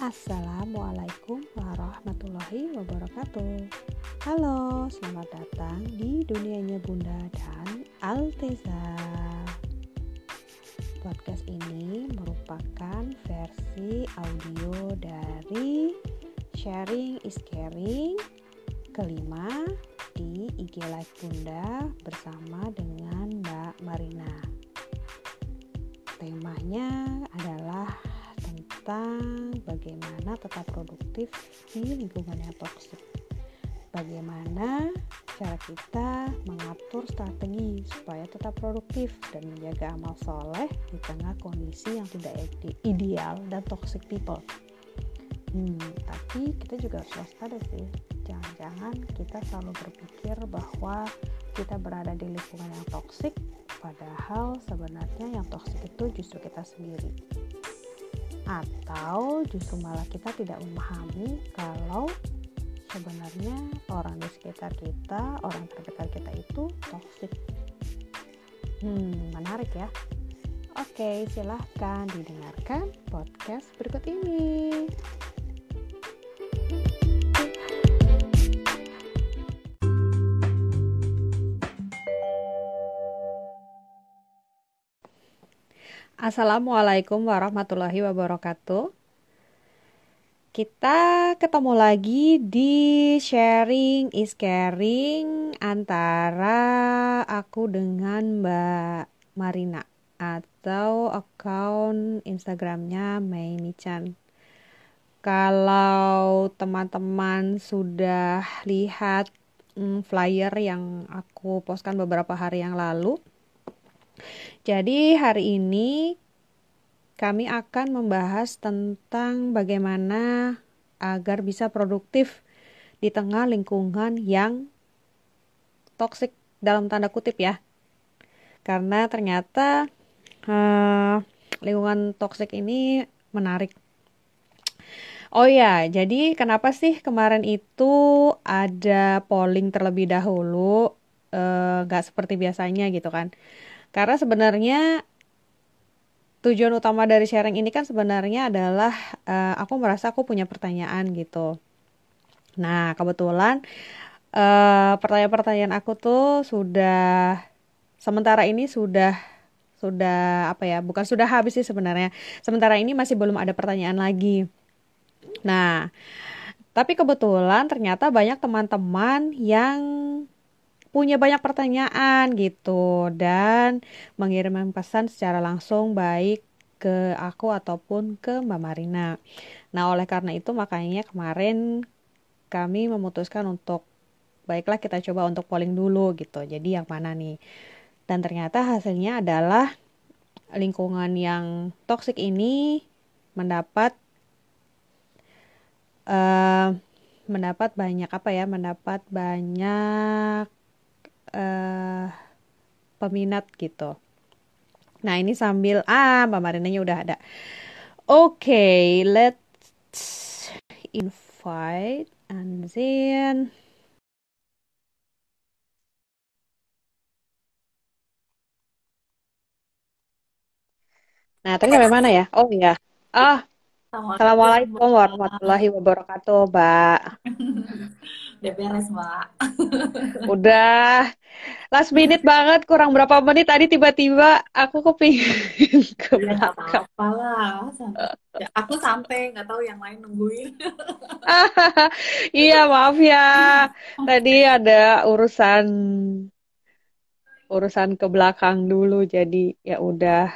Assalamualaikum warahmatullahi wabarakatuh. Halo, selamat datang di dunianya Bunda dan Alteza Podcast ini merupakan versi audio dari Sharing is Caring kelima di IG Live Bunda bersama dengan Mbak Marina. Temanya adalah tentang bagaimana tetap produktif di lingkungan yang toksik. Bagaimana cara kita mengatur strategi supaya tetap produktif dan menjaga amal soleh di tengah kondisi yang tidak ideal dan toxic people. Hmm, tapi kita juga harus waspada sih. Jangan-jangan kita selalu berpikir bahwa kita berada di lingkungan yang toksik, padahal sebenarnya yang toksik itu justru kita sendiri atau justru malah kita tidak memahami kalau sebenarnya orang di sekitar kita, orang terdekat kita itu toxic. Hmm, menarik ya. Oke, silahkan didengarkan podcast berikut ini. Assalamualaikum warahmatullahi wabarakatuh. Kita ketemu lagi di sharing is caring antara aku dengan Mbak Marina atau account Instagramnya Chan. Kalau teman-teman sudah lihat hmm, flyer yang aku postkan beberapa hari yang lalu, jadi hari ini kami akan membahas tentang bagaimana agar bisa produktif di tengah lingkungan yang toksik dalam tanda kutip ya. Karena ternyata uh, lingkungan toksik ini menarik. Oh ya, jadi kenapa sih kemarin itu ada polling terlebih dahulu, eh, nggak uh, seperti biasanya gitu kan? Karena sebenarnya tujuan utama dari sharing ini kan sebenarnya adalah uh, aku merasa aku punya pertanyaan gitu. Nah, kebetulan pertanyaan pertanyaan-pertanyaan aku tuh sudah sementara ini sudah sudah apa ya? Bukan sudah habis sih sebenarnya. Sementara ini masih belum ada pertanyaan lagi. Nah, tapi kebetulan ternyata banyak teman-teman yang punya banyak pertanyaan gitu dan mengirim pesan secara langsung baik ke aku ataupun ke Mbak Marina. Nah, oleh karena itu makanya kemarin kami memutuskan untuk baiklah kita coba untuk polling dulu gitu. Jadi yang mana nih? Dan ternyata hasilnya adalah lingkungan yang toksik ini mendapat uh, mendapat banyak apa ya? Mendapat banyak uh, peminat gitu. Nah ini sambil ah Mbak Marinanya udah ada. Oke, okay, let's invite and then Nah, tadi sampai mana ya? Oh iya. Ah, Assalamualaikum warahmatullahi wabarakatuh, Mbak. Udah beres, Mbak. Udah. Last minute banget, kurang berapa menit tadi tiba-tiba aku kepingin ke ya, belakang. apa lah. Aku sampai, nggak tahu yang lain nungguin. iya, maaf ya. Tadi ada urusan urusan ke belakang dulu, jadi ya udah.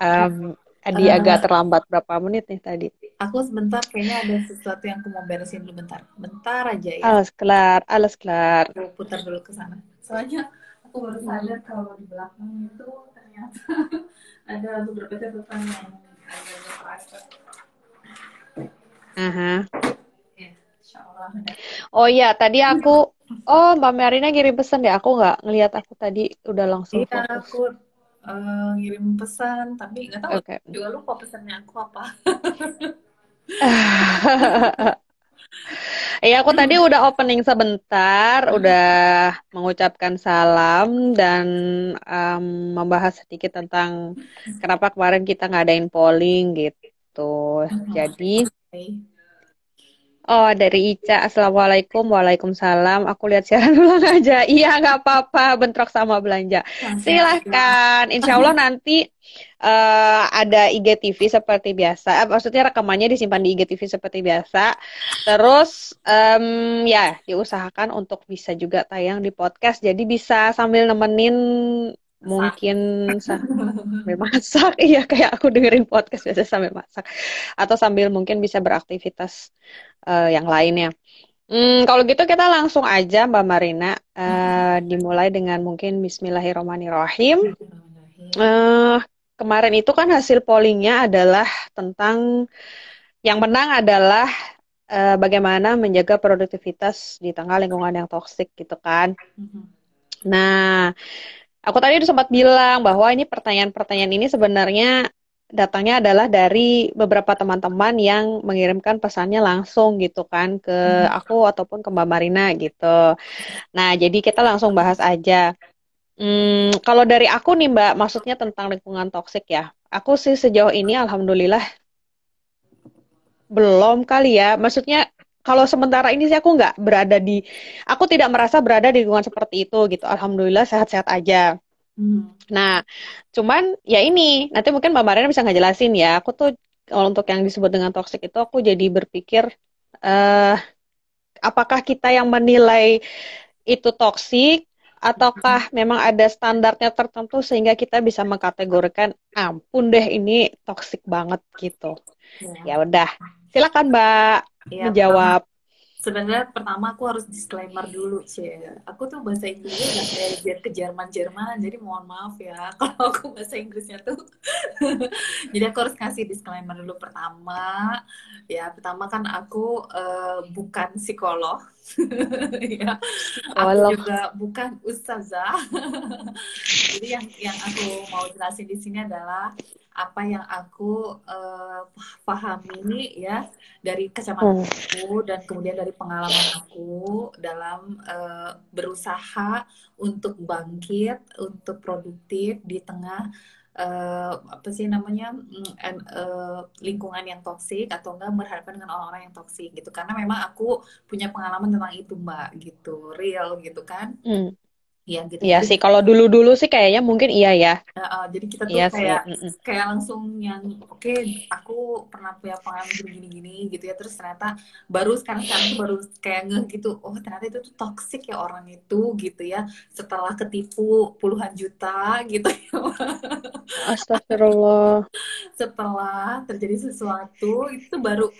Um, Adi uh, agak terlambat berapa menit nih tadi? Aku sebentar kayaknya ada sesuatu yang aku mau beresin dulu bentar. Bentar aja ya. Alas kelar, alas kelar. Aku putar dulu ke sana. Soalnya aku baru sadar kalau di belakang itu ternyata ada beberapa catatan yang ada private. Aha. Ya, oh iya, tadi aku Oh, Mbak Marina ngirim pesan deh. Aku nggak ngelihat aku tadi udah langsung iya, aku uh, ngirim pesan tapi nggak tahu okay. juga lupa pesannya aku apa. Iya, aku tadi udah opening sebentar, udah mengucapkan salam dan um, membahas sedikit tentang kenapa kemarin kita ngadain polling gitu. Jadi Oh, dari Ica. Assalamualaikum. Waalaikumsalam. Aku lihat siaran ulang aja. Iya, nggak apa-apa. Bentrok sama belanja. Silahkan. Insya Allah nanti uh, ada IGTV seperti biasa. Eh, maksudnya rekamannya disimpan di IGTV seperti biasa. Terus, um, ya, diusahakan untuk bisa juga tayang di podcast. Jadi bisa sambil nemenin mungkin sambil masak iya kayak aku dengerin podcast biasa sambil masak. Atau sambil mungkin bisa beraktivitas uh, yang lainnya. Hmm, kalau gitu kita langsung aja Mbak Marina. Uh, dimulai dengan mungkin Bismillahirrahmanirrahim. Uh, kemarin itu kan hasil pollingnya adalah tentang yang menang adalah uh, bagaimana menjaga produktivitas di tengah lingkungan yang toksik gitu kan. Mm-hmm. nah Aku tadi udah sempat bilang bahwa ini pertanyaan-pertanyaan ini sebenarnya datangnya adalah dari beberapa teman-teman yang mengirimkan pesannya langsung gitu kan ke hmm. aku ataupun ke Mbak Marina gitu. Nah, jadi kita langsung bahas aja. Hmm, kalau dari aku nih Mbak, maksudnya tentang lingkungan toksik ya. Aku sih sejauh ini alhamdulillah belum kali ya. Maksudnya kalau sementara ini sih aku nggak berada di, aku tidak merasa berada di lingkungan seperti itu gitu. Alhamdulillah sehat-sehat aja. Hmm. Nah, cuman ya ini nanti mungkin Mbak Mariana bisa ngejelasin ya. Aku tuh kalau untuk yang disebut dengan toxic itu aku jadi berpikir, uh, apakah kita yang menilai itu toxic ataukah hmm. memang ada standarnya tertentu sehingga kita bisa mengkategorikan ampun deh ini toxic banget gitu. Ya, ya udah, silakan Mbak ya, menjawab. Sebenarnya pertama aku harus disclaimer dulu, sih. Aku tuh bahasa Inggrisnya nggak kayak ke Jerman Jerman, jadi mohon maaf ya kalau aku bahasa Inggrisnya tuh. jadi aku harus kasih disclaimer dulu pertama. Ya pertama kan aku uh, bukan psikolog, ya. Aku juga bukan ustazah. jadi yang yang aku mau jelasin di sini adalah apa yang aku uh, pahami ya dari kacamata hmm. aku dan kemudian dari pengalaman aku dalam uh, berusaha untuk bangkit, untuk produktif di tengah uh, apa sih namanya uh, uh, lingkungan yang toksik atau enggak berhadapan dengan orang-orang yang toksik gitu karena memang aku punya pengalaman tentang itu mbak gitu real gitu kan hmm. Iya gitu. Iya sih kalau dulu-dulu sih kayaknya mungkin iya ya. Uh, uh, jadi kita tuh iya kayak sih. kayak langsung yang oke okay, aku pernah punya pengalaman gini-gini gitu ya terus ternyata baru sekarang sekarang tuh baru kayak ngeh gitu oh ternyata itu tuh toxic ya orang itu gitu ya setelah ketipu puluhan juta gitu ya. Astagfirullah. setelah terjadi sesuatu itu baru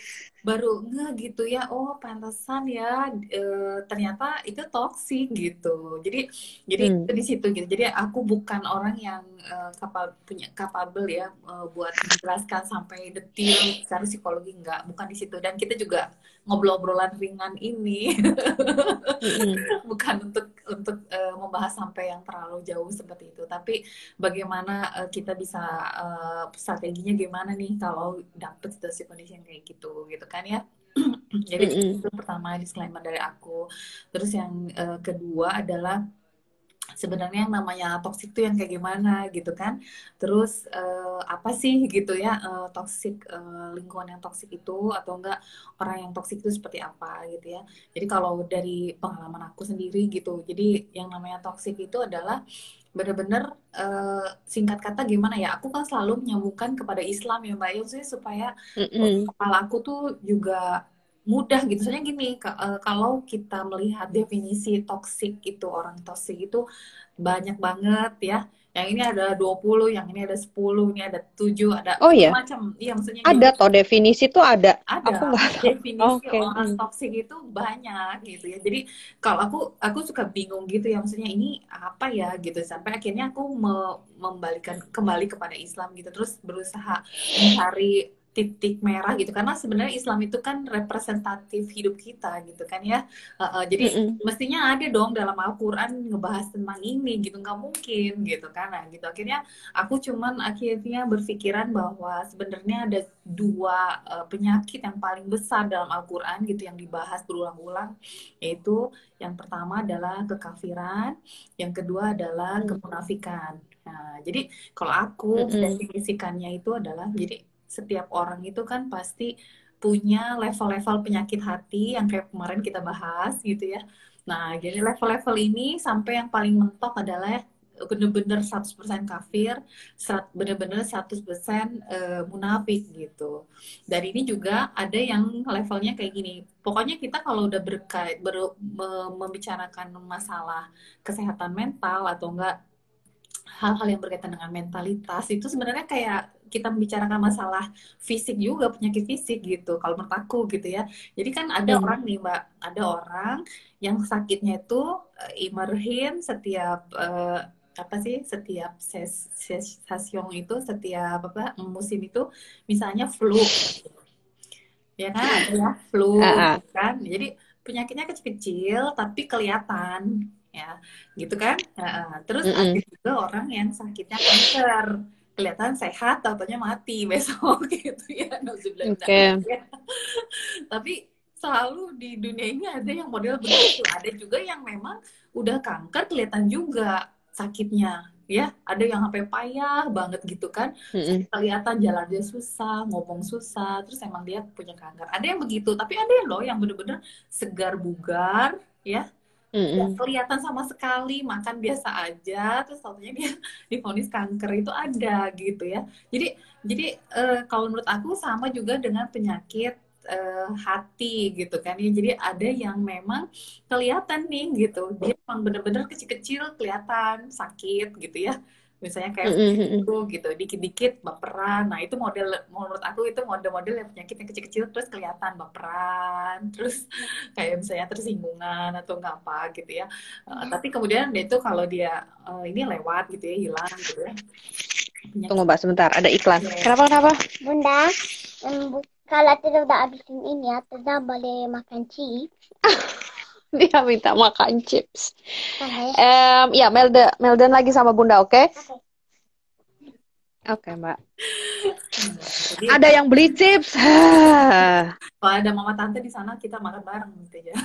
baru nggak gitu ya. Oh pantesan ya e, ternyata itu toksik gitu. Jadi jadi hmm. di situ gitu. Jadi aku bukan orang yang e, kapal punya kapabel ya e, buat menjelaskan sampai detail secara psikologi nggak bukan di situ. Dan kita juga ngobrol-ngobrolan ringan ini hmm. bukan untuk untuk e, membahas sampai yang terlalu jauh seperti itu tapi bagaimana e, kita bisa e, strateginya gimana nih kalau dapet situasi kondisi yang kayak gitu gitu kan ya jadi mm -hmm. itu pertama disclaimer dari aku terus yang uh, kedua adalah sebenarnya yang namanya toxic itu yang kayak gimana gitu kan terus uh, apa sih gitu ya uh, toxic uh, lingkungan yang toxic itu atau enggak orang yang toxic itu seperti apa gitu ya jadi kalau dari pengalaman aku sendiri gitu jadi yang namanya toxic itu adalah bener-bener uh, singkat kata gimana ya aku kan selalu menyambungkan kepada Islam ya mbak Yossi supaya mm -hmm. kepala aku tuh juga mudah gitu. Soalnya gini, uh, kalau kita melihat definisi toksik itu orang toksik itu banyak banget ya. Yang ini ada 20, yang ini ada 10, ini ada 7, ada oh, iya? macam. Iya, maksudnya ada gitu. toh definisi itu ada. Ada. Aku nggak definisi okay. orang toksik itu banyak gitu ya. Jadi kalau aku aku suka bingung gitu ya maksudnya ini apa ya gitu sampai akhirnya aku me membalikan kembali kepada Islam gitu terus berusaha mencari titik merah gitu karena sebenarnya Islam itu kan representatif hidup kita gitu kan ya uh, uh, jadi mm -hmm. mestinya ada dong dalam Al-Quran ngebahas tentang ini gitu nggak mungkin gitu kan nah gitu akhirnya aku cuman akhirnya berpikiran bahwa sebenarnya ada dua uh, penyakit yang paling besar dalam Al-Quran gitu yang dibahas berulang-ulang yaitu yang pertama adalah kekafiran yang kedua adalah mm. kemunafikan nah jadi kalau aku mm -hmm. definisikannya itu adalah jadi setiap orang itu kan pasti punya level-level penyakit hati yang kayak kemarin kita bahas gitu ya. Nah, jadi level-level ini sampai yang paling mentok adalah bener-bener 100% kafir, bener-bener 100% uh, munafik gitu. Dan ini juga ada yang levelnya kayak gini. Pokoknya kita kalau udah berkait ber, membicarakan masalah kesehatan mental atau enggak hal-hal yang berkaitan dengan mentalitas itu sebenarnya kayak kita membicarakan masalah fisik juga penyakit fisik gitu kalau menurut aku gitu ya. Jadi kan ada hmm. orang nih mbak ada orang yang sakitnya itu uh, imerhin setiap uh, apa sih setiap ses, session itu setiap apa musim itu misalnya flu. Ya kan ada ya flu uh kan. Jadi penyakitnya kecil-kecil tapi kelihatan ya gitu kan? Uh, terus uh -uh. ada juga orang yang sakitnya kanker kelihatan sehat tahunya mati besok gitu ya okay. tapi selalu di dunia ini ada yang model begitu. Ada juga yang memang udah kanker kelihatan juga sakitnya ya. Ada yang sampai payah banget gitu kan. Mm-hmm. kelihatan jalannya susah ngomong susah terus emang dia punya kanker. Ada yang begitu tapi ada yang loh yang bener-bener segar bugar ya mm-hmm. kelihatan sama sekali makan biasa aja terus satunya dia difonis kanker itu ada gitu ya. Jadi jadi uh, kalau menurut aku sama juga dengan penyakit uh, hati gitu kan ya. Jadi ada yang memang kelihatan nih gitu. Dia memang bener-bener kecil-kecil kelihatan sakit gitu ya misalnya kayak mm -hmm. itu gitu dikit-dikit baperan nah itu model menurut aku itu model-model yang penyakit yang kecil-kecil terus kelihatan baperan terus kayak misalnya tersinggungan atau nggak apa gitu ya uh, tapi kemudian dia itu kalau dia uh, ini lewat gitu ya hilang gitu ya penyakit. tunggu mbak sebentar ada iklan yeah. kenapa kenapa bunda kalau tidak udah habisin ini ya, tidak boleh makan chips. Dia minta makan chips. Okay. Um, ya, Melda, Meldan lagi sama Bunda, oke? Okay? Oke, okay. okay, Mbak. Jadi, ada yang beli chips. Kalau ada mama tante di sana, kita makan bareng gitu ya.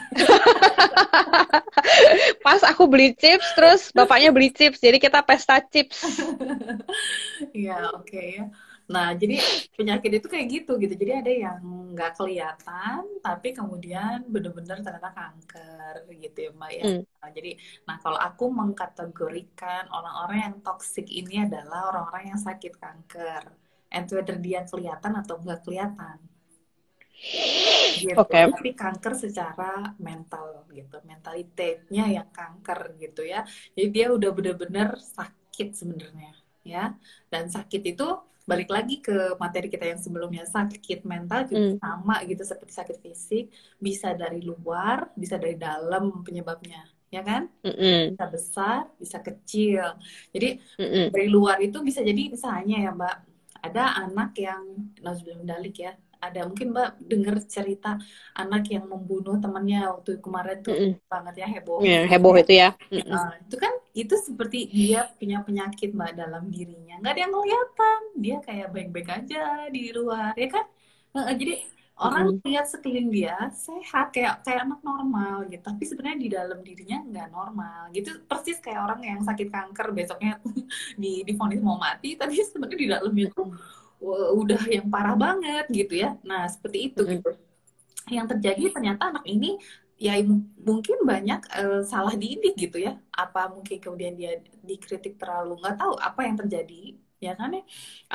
Pas aku beli chips, terus bapaknya beli chips, jadi kita pesta chips. Iya, oke okay, ya. Nah, jadi penyakit itu kayak gitu gitu. Jadi ada yang nggak kelihatan, tapi kemudian benar-benar ternyata kanker gitu ya Mbak ya. Mm. Nah, jadi, nah kalau aku mengkategorikan orang-orang yang toksik ini adalah orang-orang yang sakit kanker. And whether dia kelihatan atau nggak kelihatan. Gitu. Okay. Tapi kanker secara mental gitu. Mentalitasnya yang kanker gitu ya. Jadi dia udah benar-benar sakit sebenarnya ya. Dan sakit itu balik lagi ke materi kita yang sebelumnya sakit mental juga mm. sama gitu seperti sakit fisik bisa dari luar bisa dari dalam penyebabnya ya kan mm -mm. bisa besar bisa kecil jadi mm -mm. dari luar itu bisa jadi misalnya ya mbak ada anak yang nauzubillah dalik ya ada mungkin mbak dengar cerita anak yang membunuh temannya waktu kemarin tuh mm -mm. banget ya heboh. Yeah, heboh itu ya. Mm -mm. Uh, itu kan itu seperti dia punya penyakit mbak dalam dirinya. Nggak ada yang kelihatan. Dia kayak baik-baik aja di luar ya kan? Uh, jadi orang mm. lihat sekeliling dia sehat kayak kayak anak normal gitu. Tapi sebenarnya di dalam dirinya nggak normal gitu. Persis kayak orang yang sakit kanker besoknya di difonis mau mati tapi sebenarnya di dalamnya tuh udah yang parah banget gitu ya. Nah, seperti itu gitu. Yang terjadi ternyata anak ini ya mungkin banyak uh, salah didik gitu ya. Apa mungkin kemudian dia dikritik terlalu nggak tahu apa yang terjadi ya kan ya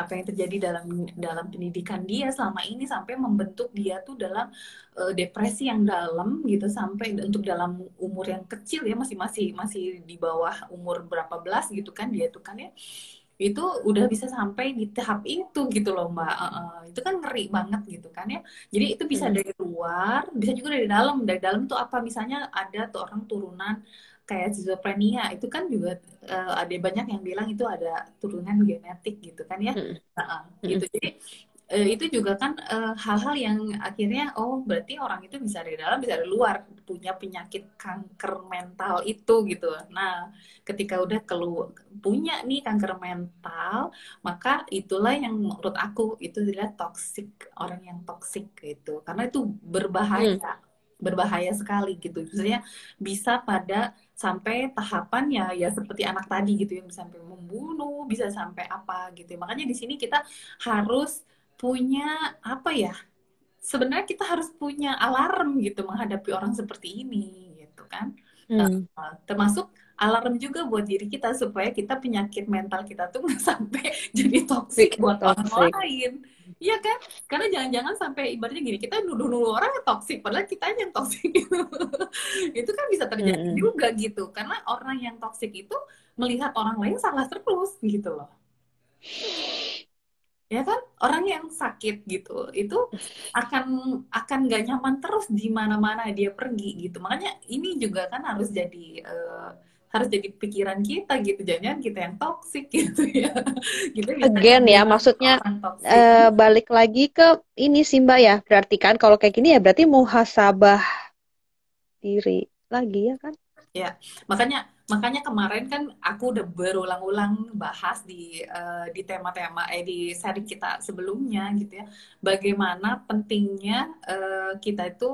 apa yang terjadi dalam dalam pendidikan dia selama ini sampai membentuk dia tuh dalam uh, depresi yang dalam gitu sampai untuk dalam umur yang kecil ya masih masih masih di bawah umur berapa belas gitu kan dia tuh kan ya itu udah bisa sampai di tahap itu gitu loh mbak. Uh, uh, itu kan ngeri banget gitu kan ya. Jadi itu bisa hmm. dari luar bisa juga dari dalam. Dari dalam tuh apa? Misalnya ada tuh orang turunan kayak schizophrenia. Itu kan juga uh, ada banyak yang bilang itu ada turunan genetik gitu kan ya. Hmm. uh, uh, gitu. Jadi uh, itu juga kan eh, hal-hal uh, yang akhirnya oh berarti orang itu bisa dari dalam bisa dari luar punya penyakit kanker mental itu gitu. Nah, ketika udah keluar punya nih kanker mental, maka itulah yang menurut aku itu adalah toksik orang yang toksik gitu. Karena itu berbahaya. Hmm berbahaya sekali gitu. Misalnya bisa pada sampai tahapan ya ya seperti anak tadi gitu yang sampai membunuh, bisa sampai apa gitu. Makanya di sini kita harus punya apa ya sebenarnya kita harus punya alarm gitu menghadapi orang seperti ini gitu kan Hmm. Uh, termasuk alarm juga buat diri kita supaya kita penyakit mental kita tuh nggak sampai jadi toksik buat orang toxic. lain Iya kan? Karena jangan-jangan sampai ibaratnya gini, kita nuduh-nuduh orang yang toksik, padahal kita yang toksik gitu. itu kan bisa terjadi Mm-mm. juga gitu. Karena orang yang toksik itu melihat orang lain salah terus gitu loh. Ya kan? Orang yang sakit gitu, itu akan akan gak nyaman terus di mana-mana dia pergi gitu. Makanya ini juga kan harus jadi eh, harus jadi pikiran kita gitu. Jangan kita yang toksik gitu ya. Bisa Again ya, maksudnya eh, balik lagi ke ini sih Mbak ya. Berarti kan kalau kayak gini ya berarti muhasabah diri lagi ya kan? makanya makanya kemarin kan aku udah berulang-ulang bahas di eh, di tema-tema eh di seri kita sebelumnya gitu ya. Bagaimana pentingnya eh, kita itu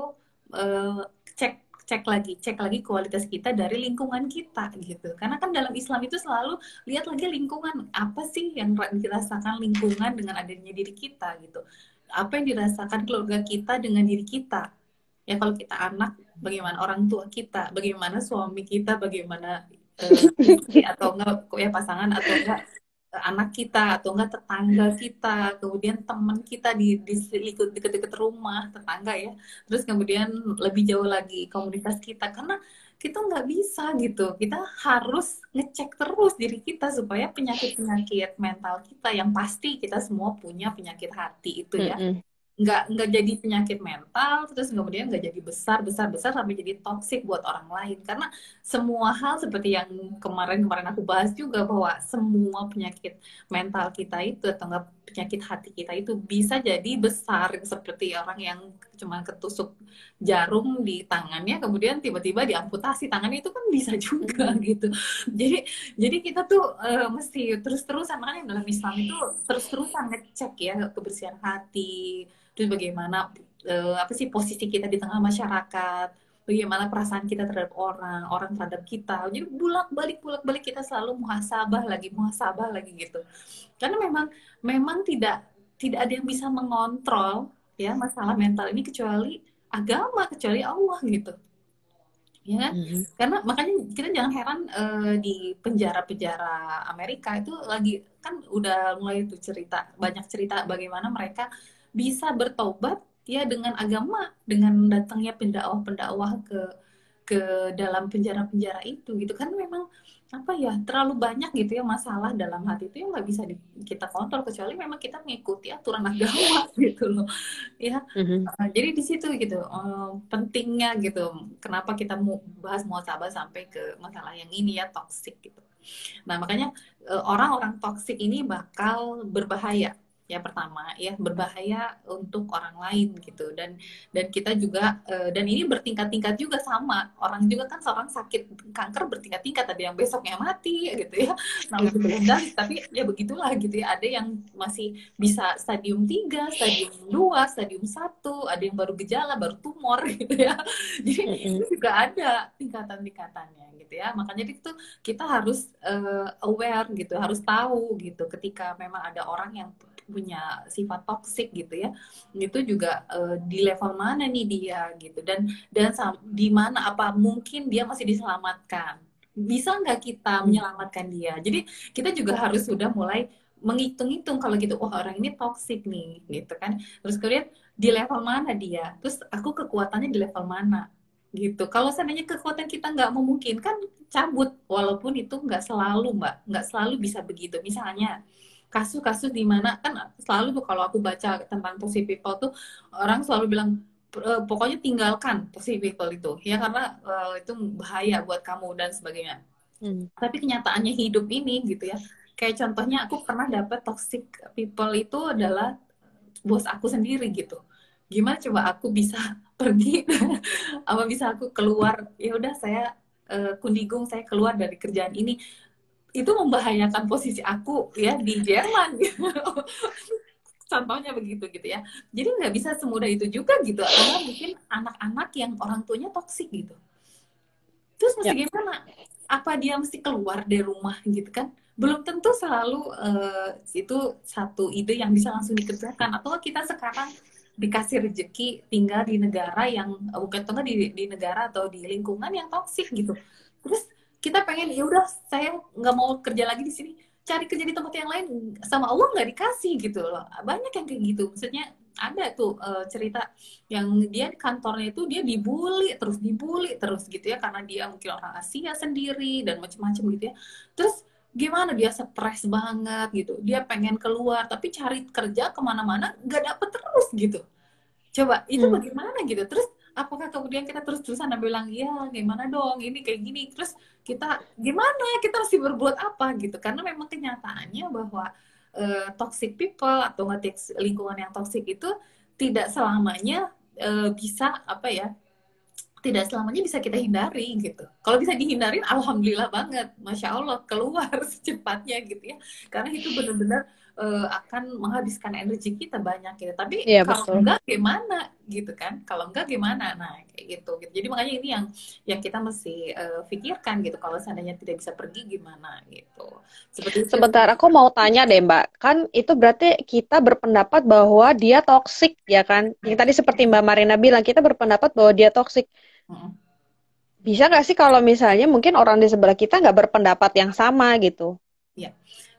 eh, cek cek lagi cek lagi kualitas kita dari lingkungan kita gitu. Karena kan dalam Islam itu selalu lihat lagi lingkungan. Apa sih yang dirasakan lingkungan dengan adanya diri kita gitu? Apa yang dirasakan keluarga kita dengan diri kita? Ya kalau kita anak bagaimana orang tua kita bagaimana suami kita bagaimana istri atau enggak ya pasangan atau enggak eh, anak kita atau enggak tetangga kita kemudian teman kita di di deket-deket rumah tetangga ya. Terus kemudian lebih jauh lagi komunitas kita karena kita nggak bisa gitu. Kita harus ngecek terus diri kita supaya penyakit-penyakit mental kita yang pasti kita semua punya penyakit hati itu ya. Mm-mm. Nggak nggak jadi penyakit mental terus kemudian nggak jadi besar besar besar sampai jadi toksik buat orang lain. Karena semua hal seperti yang kemarin-kemarin aku bahas juga bahwa semua penyakit mental kita itu atau enggak penyakit hati kita itu bisa jadi besar seperti orang yang cuma ketusuk jarum di tangannya kemudian tiba-tiba diamputasi tangannya itu kan bisa juga gitu. Jadi jadi kita tuh eh, mesti terus-terusan makanya dalam Islam itu terus-terusan ngecek ya kebersihan hati terus bagaimana eh, apa sih posisi kita di tengah masyarakat? Bagaimana perasaan kita terhadap orang orang terhadap kita? Jadi bulak balik bulak balik kita selalu muhasabah lagi muhasabah lagi gitu. Karena memang memang tidak tidak ada yang bisa mengontrol ya masalah mental ini kecuali agama kecuali Allah gitu. Ya kan? Mm-mm. karena makanya kita jangan heran eh, di penjara-penjara Amerika itu lagi kan udah mulai tuh cerita banyak cerita bagaimana mereka bisa bertobat ya dengan agama dengan datangnya pendakwah-pendakwah ke ke dalam penjara-penjara itu gitu. Kan memang apa ya terlalu banyak gitu ya masalah dalam hati itu yang nggak bisa di- kita kontrol kecuali memang kita mengikuti aturan agama gitu loh. Ya Mhm. Uh, jadi di situ gitu uh, pentingnya gitu kenapa kita mau bahas muhasabah sampai ke masalah yang ini ya toksik gitu. Nah makanya uh, orang-orang toksik ini bakal berbahaya ya pertama ya berbahaya untuk orang lain gitu. Dan dan kita juga uh, dan ini bertingkat-tingkat juga sama. Orang juga kan seorang sakit kanker bertingkat-tingkat. Ada yang besoknya mati gitu ya. Nah tapi ya begitulah gitu ya. Ada yang masih bisa stadium 3, stadium 2, stadium 1, ada yang baru gejala, baru tumor gitu ya. Jadi itu juga ada tingkatan-tingkatannya gitu ya. Makanya itu kita harus eh, aware gitu, harus tahu gitu. Ketika memang ada orang yang punya sifat toksik gitu ya. Itu juga eh, di level mana nih dia gitu dan dan di mana apa mungkin dia masih diselamatkan. Bisa nggak kita menyelamatkan dia? Jadi kita juga harus sudah mulai menghitung-hitung kalau gitu, wah orang ini toksik nih, gitu kan. Terus kemudian di level mana dia? Terus aku kekuatannya di level mana? Gitu. Kalau seandainya kekuatan kita nggak memungkinkan, cabut. Walaupun itu nggak selalu, Mbak. Nggak selalu bisa begitu. Misalnya, kasus-kasus di mana kan selalu tuh kalau aku baca tentang toxic people tuh orang selalu bilang "E, pokoknya tinggalkan toxic people itu. Ya karena e, itu bahaya buat kamu dan sebagainya. Mm. tapi kenyataannya hidup ini gitu ya kayak contohnya aku pernah dapat toxic people itu adalah bos aku sendiri gitu. Gimana coba aku bisa pergi? Apa bisa aku keluar? Ya udah saya eh, kundigung saya keluar dari kerjaan ini itu membahayakan posisi aku ya di Jerman. Contohnya begitu gitu ya. Jadi nggak bisa semudah itu juga gitu. Karena mungkin anak-anak yang orang tuanya toksik gitu. Terus mesti Ya. gimana? Apa dia mesti keluar dari rumah gitu kan? Belum tentu selalu eh, itu satu ide yang bisa langsung dikerjakan. Atau kita sekarang dikasih rezeki tinggal di negara yang bukan tuh di di negara atau di lingkungan yang toksik gitu. Terus kita pengen ya udah saya nggak mau kerja lagi di sini. Cari kerja di tempat yang lain sama Allah nggak dikasih gitu loh. Banyak yang kayak gitu. Maksudnya ada tuh uh, cerita yang dia di kantornya itu dia dibully terus dibully terus gitu ya karena dia mungkin orang Asia sendiri dan macam-macam gitu ya. Terus gimana? Dia stres banget gitu. Dia pengen keluar tapi cari kerja ke mana-mana nggak dapet terus gitu. Coba itu hmm. bagaimana? gitu. Terus apakah kemudian kita terus-terusan bilang ya gimana dong? Ini kayak gini. Terus kita gimana? Kita harus berbuat apa? Gitu. Karena memang kenyataannya bahwa uh, toxic people atau lingkungan yang toxic itu tidak selamanya uh, bisa apa ya tidak selamanya bisa kita hindari gitu. Kalau bisa dihindarin, alhamdulillah banget, masya Allah keluar secepatnya gitu ya. Karena itu benar-benar uh, akan menghabiskan energi kita banyak gitu. Tapi ya, kalau betul. enggak gimana gitu kan? Kalau enggak gimana? Nah kayak gitu. gitu. Jadi makanya ini yang yang kita mesti uh, pikirkan gitu. Kalau seandainya tidak bisa pergi gimana gitu. Seperti sebentar, aku mau tanya deh Mbak. Kan itu berarti kita berpendapat bahwa dia toksik ya kan? Yang tadi seperti Mbak Marina bilang kita berpendapat bahwa dia toksik bisa nggak sih kalau misalnya mungkin orang di sebelah kita nggak berpendapat yang sama gitu? Ya,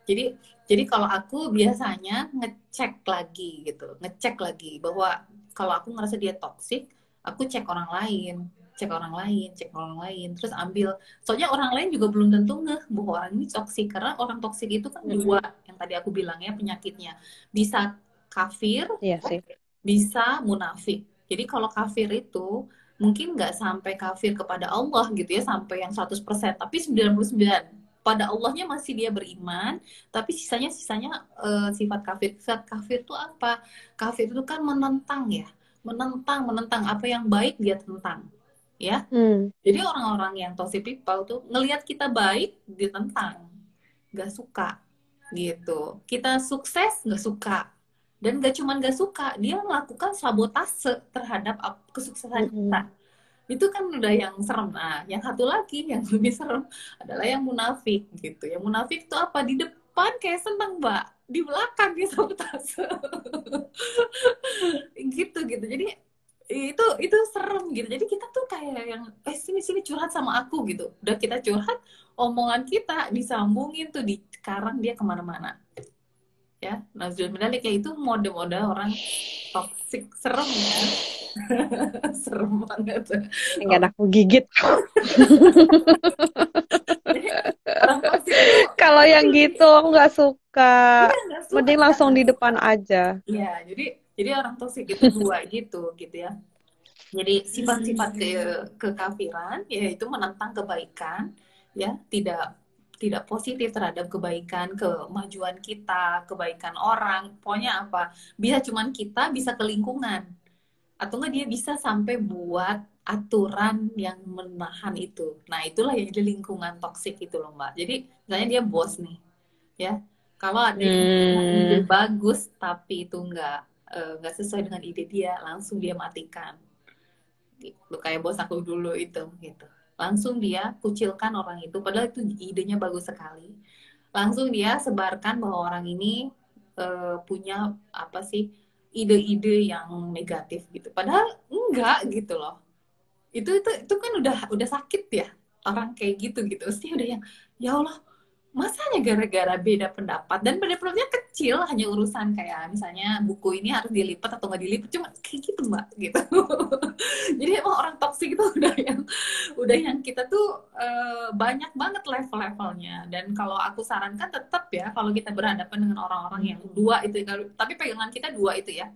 jadi jadi kalau aku biasanya ngecek lagi gitu, ngecek lagi bahwa kalau aku ngerasa dia toksik, aku cek orang lain, cek orang lain, cek orang lain, terus ambil. Soalnya orang lain juga belum tentu ngeh bahwa orang ini toksik karena orang toksik itu kan dua yang tadi aku bilangnya penyakitnya bisa kafir, iya sih. bisa munafik. Jadi kalau kafir itu mungkin nggak sampai kafir kepada Allah gitu ya sampai yang 100% tapi 99 pada Allahnya masih dia beriman tapi sisanya sisanya uh, sifat kafir. Sifat kafir itu apa? Kafir itu kan menentang ya menentang menentang apa yang baik dia tentang ya. Hmm. jadi orang-orang yang toxic people tuh ngelihat kita baik ditentang nggak suka gitu. Kita sukses nggak suka dan gak cuman gak suka dia melakukan sabotase terhadap kesuksesan kita. Itu kan udah yang serem. Nah yang satu lagi yang lebih serem adalah yang munafik gitu. Yang munafik itu apa? Di depan kayak seneng mbak. Di belakang dia sabotase. Gitu gitu. Jadi itu itu serem gitu. Jadi kita tuh kayak yang eh sini sini curhat sama aku gitu. Udah kita curhat omongan kita disambungin tuh di sekarang dia ke mana-mana ya. Nazrul Medalik ya itu mode-mode orang toxic. Serem ya. Serem banget. Enggak aku gigit kalau yang gitu aku nggak suka. Ya, suka mending langsung di depan aja. Ya jadi jadi orang toxic itu dua gitu gitu ya. Jadi sifat-sifat ke kekafiran yaitu menentang kebaikan ya. Tidak tidak positif terhadap kebaikan, kemajuan kita, kebaikan orang. Pokoknya apa? Bisa cuman kita, bisa ke lingkungan. Atau enggak dia bisa sampai buat aturan yang menahan itu. Nah, itulah yang jadi lingkungan toksik itu loh, Mbak. Jadi, misalnya dia bos nih. Ya. Kalau ada hmm. ide bagus tapi itu enggak enggak uh, sesuai dengan ide dia, langsung dia matikan. Gitu. Kayak bos aku dulu itu gitu langsung dia kucilkan orang itu padahal itu idenya bagus sekali. Langsung dia sebarkan bahwa orang ini uh, punya apa sih ide-ide yang negatif gitu. Padahal enggak gitu loh. Itu itu itu kan udah udah sakit ya orang kayak gitu gitu. Pasti udah yang ya Allah masanya gara-gara beda pendapat dan beda pendapatnya kecil hanya urusan kayak misalnya buku ini harus dilipat atau nggak dilipat cuma kayak gitu mbak gitu. Jadi emang orang toksik itu udah yang udah yang kita tuh uh, banyak banget level-levelnya. Dan kalau aku sarankan tetap ya kalau kita berhadapan dengan orang-orang yang dua itu tapi pegangan kita dua itu ya.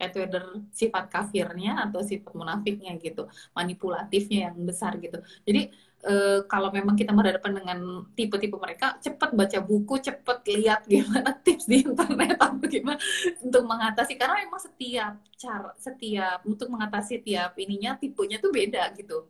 Itu whether sifat kafirnya atau sifat munafiknya gitu manipulatifnya yang besar gitu. Jadi Uh, kalau memang kita berhadapan dengan tipe-tipe mereka, cepat baca buku, cepat lihat gimana tips di internet atau gimana untuk mengatasi. Karena memang setiap cara, setiap untuk mengatasi tiap ininya tipenya tuh beda gitu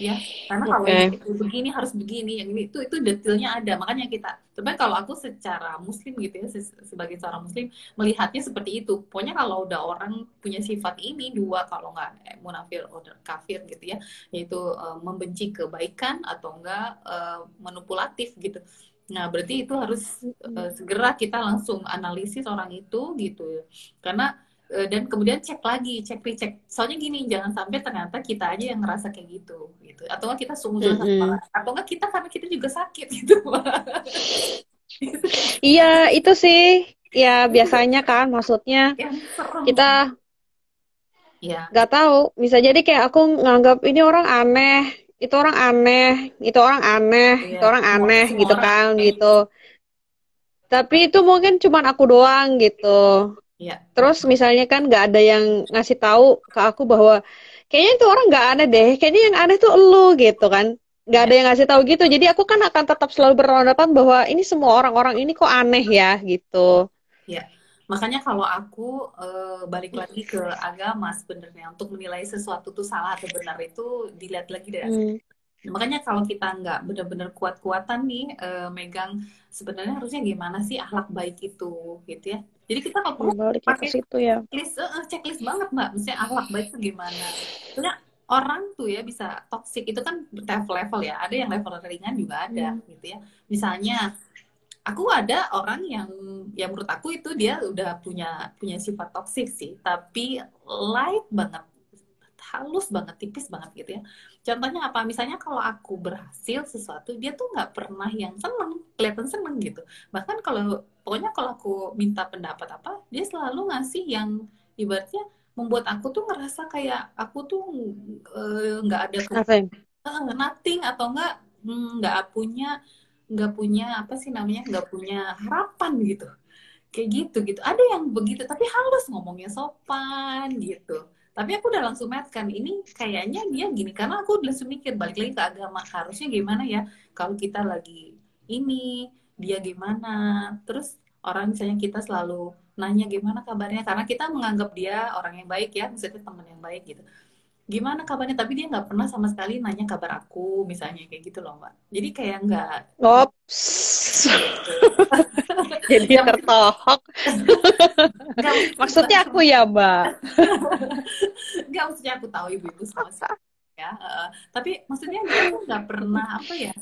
ya karena kalau okay. begini harus begini yang ini itu itu detailnya ada. Makanya kita sebenarnya kalau aku secara muslim gitu ya sebagai seorang muslim melihatnya seperti itu. Pokoknya kalau udah orang punya sifat ini dua kalau nggak eh, munafir atau kafir gitu ya yaitu uh, membenci kebaikan atau enggak uh, manipulatif gitu. Nah berarti itu harus uh, segera kita langsung analisis orang itu gitu. Karena eh, dan kemudian cek lagi cek recek soalnya gini jangan sampai ternyata kita aja yang ngerasa kayak gitu gitu atau nggak kita sungguh Mm-mm. orang atau nggak kita karena kita juga sakit gitu Iya, itu sih. Ya, biasanya kan maksudnya serem kita ya nggak tahu. Bisa jadi kayak aku nganggap ini orang aneh, itu orang aneh, itu orang aneh, Iya, itu orang aneh semua gitu orang kan aneh. gitu. Tapi itu mungkin cuman aku doang gitu. Ya Terus misalnya kan nggak ada yang ngasih tahu ke aku bahwa kayaknya itu orang nggak aneh deh, kayaknya yang aneh tuh elu gitu kan. Nggak ada yang ngasih tahu gitu. Jadi aku kan akan tetap selalu beranggapan bahwa ini semua orang-orang ini kok aneh ya gitu. makanya kalau aku eh, balik lagi ke agama sebenarnya untuk menilai sesuatu tuh salah atau benar itu dilihat lagi deh Hmm. Makanya kalau kita nggak benar-benar kuat-kuatan nih eh, megang sebenarnya harusnya gimana sih akhlak baik itu gitu ya. Jadi kita kalau perlu pakai situ ya. checklist, eh, checklist banget mbak. Maksudnya akhlak baik itu gimana. Soalnya orang tuh ya bisa toxic itu kan level-level ya. Ada yang level ringan juga ada gitu ya. Misalnya aku ada orang yang yang menurut aku itu dia udah punya punya sifat toksik sih, tapi light banget, halus banget, tipis banget gitu ya. Contohnya apa? Misalnya kalau aku berhasil sesuatu, dia tuh nggak pernah yang seneng, kelihatan seneng gitu. Bahkan kalau pokoknya kalau aku minta pendapat apa, dia selalu ngasih yang ibaratnya membuat aku tuh ngerasa kayak aku tuh eh, nggak ada ke- Nothing. eh, nothing atau enggak mm, nggak punya nggak punya apa sih namanya nggak punya harapan gitu kayak gitu gitu ada yang begitu tapi halus ngomongnya sopan gitu tapi aku udah langsung match kan ini kayaknya dia gini karena aku udah mikir balik lagi ke agama harusnya gimana ya kalau kita lagi ini dia gimana. Terus orang misalnya kita selalu nanya gimana kabarnya? Karena kita menganggap dia orang yang baik ya misalnya teman yang baik gitu. Gimana kabarnya? Tapi dia nggak pernah sama sekali nanya kabar aku misalnya kayak gitu loh mbak. Jadi kayak nggak Ops. Jadi Yang- tertohok. Maksudnya aku ya, Mbak. nggak maksudnya aku tahu ibu-ibu sama sih ya eh, tapi maksudnya tuh nggak pernah apa ya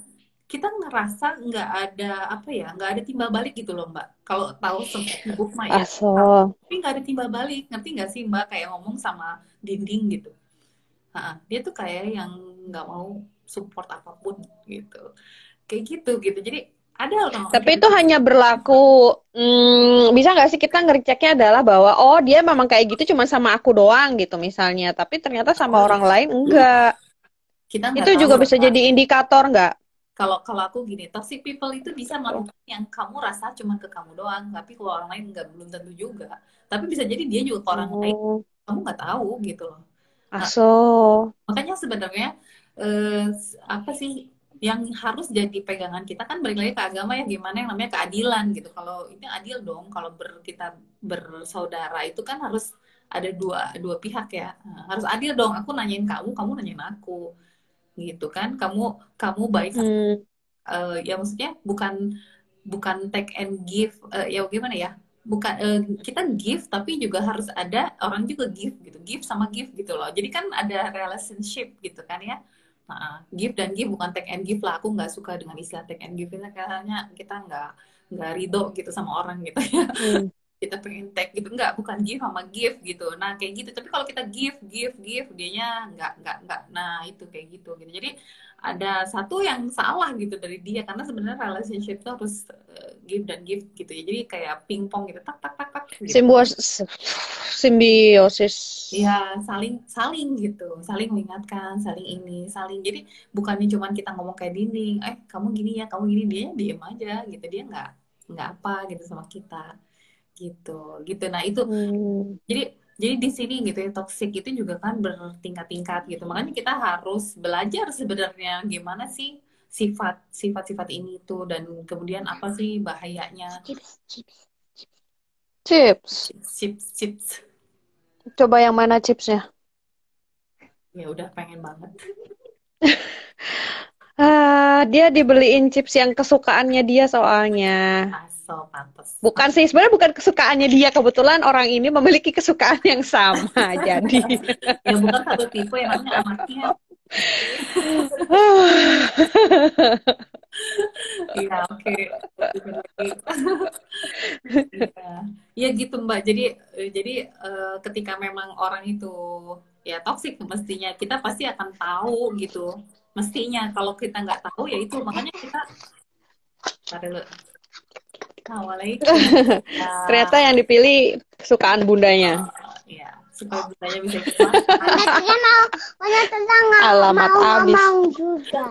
kita ngerasa nggak ada apa ya nggak ada timbal balik gitu loh mbak kalau tahu sibuk mah ya Aso. tapi nggak ada timbal balik ngerti nggak sih mbak kayak ngomong sama dinding gitu Ha, dia tuh kayak yang nggak mau support apa pun gitu kayak gitu gitu jadi ada orang Tapi itu hanya berlaku, hmm, bisa nggak sih kita ngeceknya adalah bahwa, oh dia memang kayak gitu cuma sama aku doang gitu misalnya. Tapi ternyata sama Oh, orang lain enggak. kita Itu juga bisa Mbak. jadi indikator nggak? kalau kalau aku gini toxic people itu bisa melakukan yang kamu rasa cuma ke kamu doang tapi kalau orang lain nggak belum tentu juga tapi bisa jadi dia juga ke orang lain Oh, kamu nggak tahu gitu loh aso. makanya sebenarnya eh, apa sih yang harus jadi pegangan kita kan balik lagi ke agama ya gimana yang namanya keadilan gitu. Kalau ini adil dong kalau ber, kita bersaudara itu kan harus ada dua dua pihak ya. Nah, harus adil dong aku nanyain kamu kamu nanyain aku. Gitu kan kamu kamu baik Hmm, eh, ya maksudnya bukan bukan take and give eh, ya gimana ya bukan eh, kita give tapi juga harus ada orang juga give gitu give sama give gitu loh. Jadi kan ada relationship gitu kan ya Nah, give dan give bukan take and give lah. Aku nggak suka dengan istilah take and give. Ini kayaknya kita nggak nggak ridho gitu sama orang gitu ya. Hmm. Kita pengen take gitu. Nggak bukan give sama give gitu. Nah kayak gitu. Tapi kalau kita give give give dianya nggak nggak nggak. Nah itu kayak gitu gitu. Jadi ada satu yang salah gitu dari dia. Karena sebenarnya relationship itu harus uh, give dan give gitu ya. Jadi kayak pingpong gitu. Tak tak tak tak gitu. Simbiosis, simbiosis. ya saling saling gitu. Saling mengingatkan saling ini saling. Jadi bukannya cuman kita ngomong kayak dinding. Eh kamu gini ya kamu gini. Dia diem aja gitu. Dia nggak nggak apa gitu sama kita gitu gitu nah itu Hmm. jadi jadi di sini gitu ya toxic itu juga kan bertingkat-tingkat gitu makanya kita harus belajar sebenarnya gimana sih sifat sifat-sifat ini tuh dan kemudian apa sih bahayanya Chips, chips. Chips. chips chips Coba yang mana chipsnya? ya udah pengen banget Ah, dia dibeliin chips yang kesukaannya dia soalnya. aso pantes Bukan sih, sebenarnya bukan kesukaannya dia. Kebetulan orang ini memiliki kesukaan yang sama. Jadi, ya bukan satu tipe yang namanya anaknya Iya, oke. Iya. ya gitu mbak jadi eh, jadi uh, ketika memang orang itu ya toksik mestinya kita pasti akan tahu gitu mestinya kalau kita nggak tahu ya itu makanya kita Assalamualaikum. Ternyata yang dipilih kesukaan bundanya. Uh, ya, supaya bundanya bisa Anaknya mau mau tentang Alamat mau, habis. mau juga.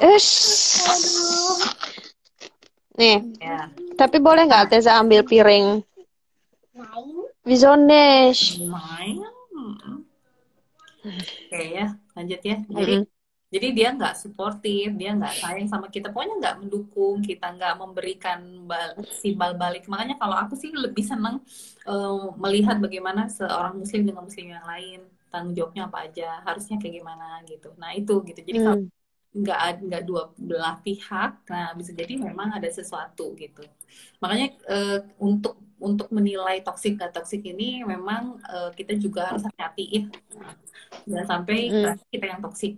Nih, ya tapi boleh nggak Teza ambil piring? Visionesh. main oke ya lanjut ya jadi Mm-mm. Jadi dia nggak suportif dia nggak sayang sama kita. Pokoknya nggak mendukung kita nggak memberikan bal simbal balik. Makanya kalau aku sih lebih seneng eh, melihat bagaimana seorang muslim dengan muslim yang lain. Tanggung jawabnya apa aja harusnya kayak gimana gitu. Nah itu gitu. Jadi kalau Hmm. nggak ad- nggak dua belah pihak nah bisa jadi memang ada sesuatu gitu. Makanya eh, untuk untuk menilai toksik nggak toksik ini memang eh, kita juga harus hati-hati. Ya jangan sampai Mm. kita yang toksik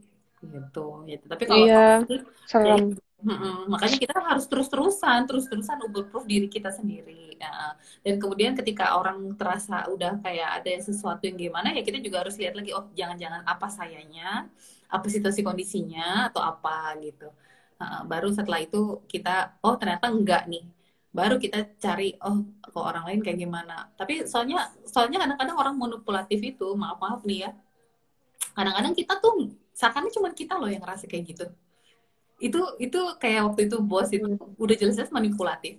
gitu gitu tapi kalau Iya, serem. Mm-mm. Makanya kita harus terus-terusan, terus-terusan ubah-proof diri kita sendiri. Ya. Dan kemudian ketika orang terasa udah kayak ada sesuatu yang gimana, ya kita juga harus lihat lagi, oh jangan-jangan apa sayanya, apa situasi kondisinya, atau apa gitu. Nah, baru setelah itu kita, oh ternyata enggak nih. Baru kita cari, oh kok orang lain kayak gimana. Tapi soalnya, soalnya kadang-kadang orang manipulatif itu, maaf-maaf nih ya, kadang-kadang kita tuh, seakan cuma kita loh yang ngerasa kayak gitu. Itu itu kayak waktu itu bos itu udah jelas-jelas manipulatif.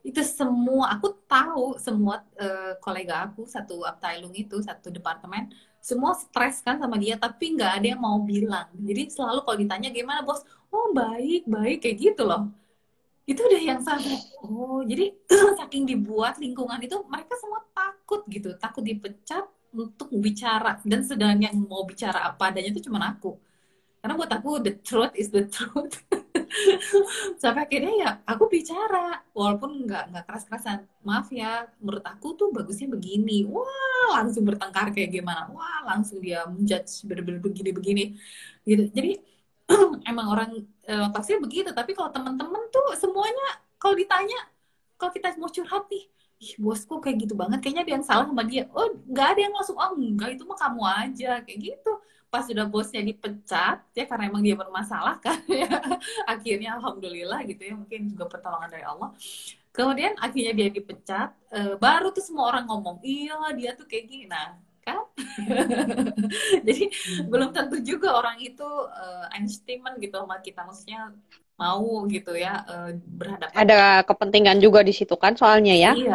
Itu semua aku tahu semua eh, kolega aku satu uptailung itu satu departemen semua stres kan sama dia tapi nggak ada yang mau bilang. Jadi selalu kalau ditanya gimana bos? Oh baik baik kayak gitu loh. Itu udah yang sampai oh jadi saking dibuat lingkungan itu mereka semua takut gitu. Takut dipecat untuk bicara. Dan sedang yang mau bicara apa adanya itu cuma aku. Karena buat aku the truth is the truth. Sampai akhirnya ya aku bicara. Walaupun nggak nggak keras kerasan maaf ya menurut aku tuh bagusnya begini. Wah langsung bertengkar kayak gimana. Wah langsung dia menjudge bener-bener begini begini gitu. Jadi emang orang eh, toksik begitu. Tapi kalau teman-teman tuh semuanya kalau ditanya kalau kita mau curhat nih ih bosku kayak gitu banget. Kayaknya ada yang salah sama dia. Oh nggak ada yang langsung oh enggak itu mah kamu aja. Kayak gitu. Pas sudah bosnya dipecat ya karena emang dia bermasalah kan ya. Akhirnya alhamdulillah gitu ya mungkin juga pertolongan dari Allah. Kemudian akhirnya dia dipecat eh, baru tuh semua orang ngomong iya dia tuh kayak gini. Nah kan? Jadi belum tentu juga orang itu eh, Einstein gitu sama kita. Maksudnya mau gitu ya eh, berhadapan Ada kepentingan juga di situ kan soalnya ya. Iya,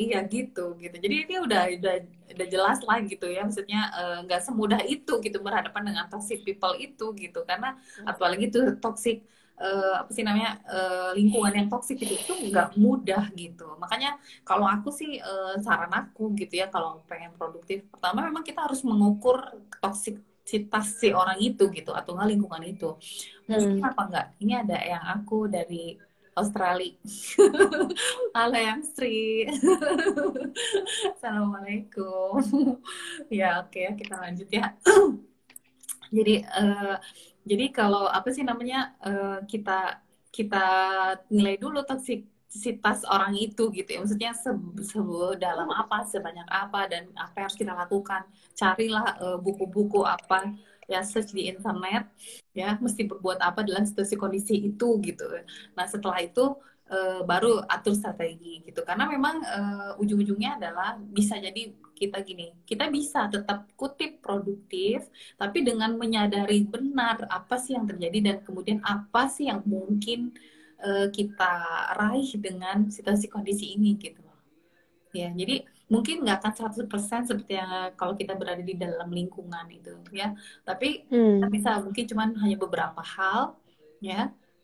iya gitu gitu. Jadi ini udah udah udah jelas lah gitu ya. Maksudnya eh, nggak semudah itu gitu berhadapan dengan toxic people itu gitu. Karena apalagi tuh toxic eh, apa sih namanya eh, lingkungan yang toxic itu itu nggak mudah gitu. Makanya kalau aku sih eh, saran aku gitu ya kalau pengen produktif, pertama memang kita harus mengukur toksisitas si orang itu gitu atau nggak lingkungan itu. Mungkin Hmm. apa enggak? Ini ada yang aku dari Australia. Halo yang Sri. Assalamualaikum. ya oke ya kita lanjut ya. jadi eh, jadi kalau apa sih namanya eh, kita kita nilai dulu toksisitas orang itu gitu ya. Maksudnya se- sedalam apa, sebanyak apa dan apa yang harus kita lakukan. Carilah eh, buku-buku apa ya search di internet ya mesti berbuat apa dalam situasi kondisi itu gitu. Nah setelah itu eh, baru atur strategi gitu karena memang eh, ujung-ujungnya adalah bisa jadi kita gini kita bisa tetap kutip produktif tapi dengan menyadari benar apa sih yang terjadi dan kemudian apa sih yang mungkin eh, kita raih dengan situasi kondisi ini gitu. Loh ya jadi mungkin nggak akan 100% seperti yang kalau kita berada di dalam lingkungan itu ya. Tapi Hmm. kita bisa mungkin cuman hanya beberapa hal ya.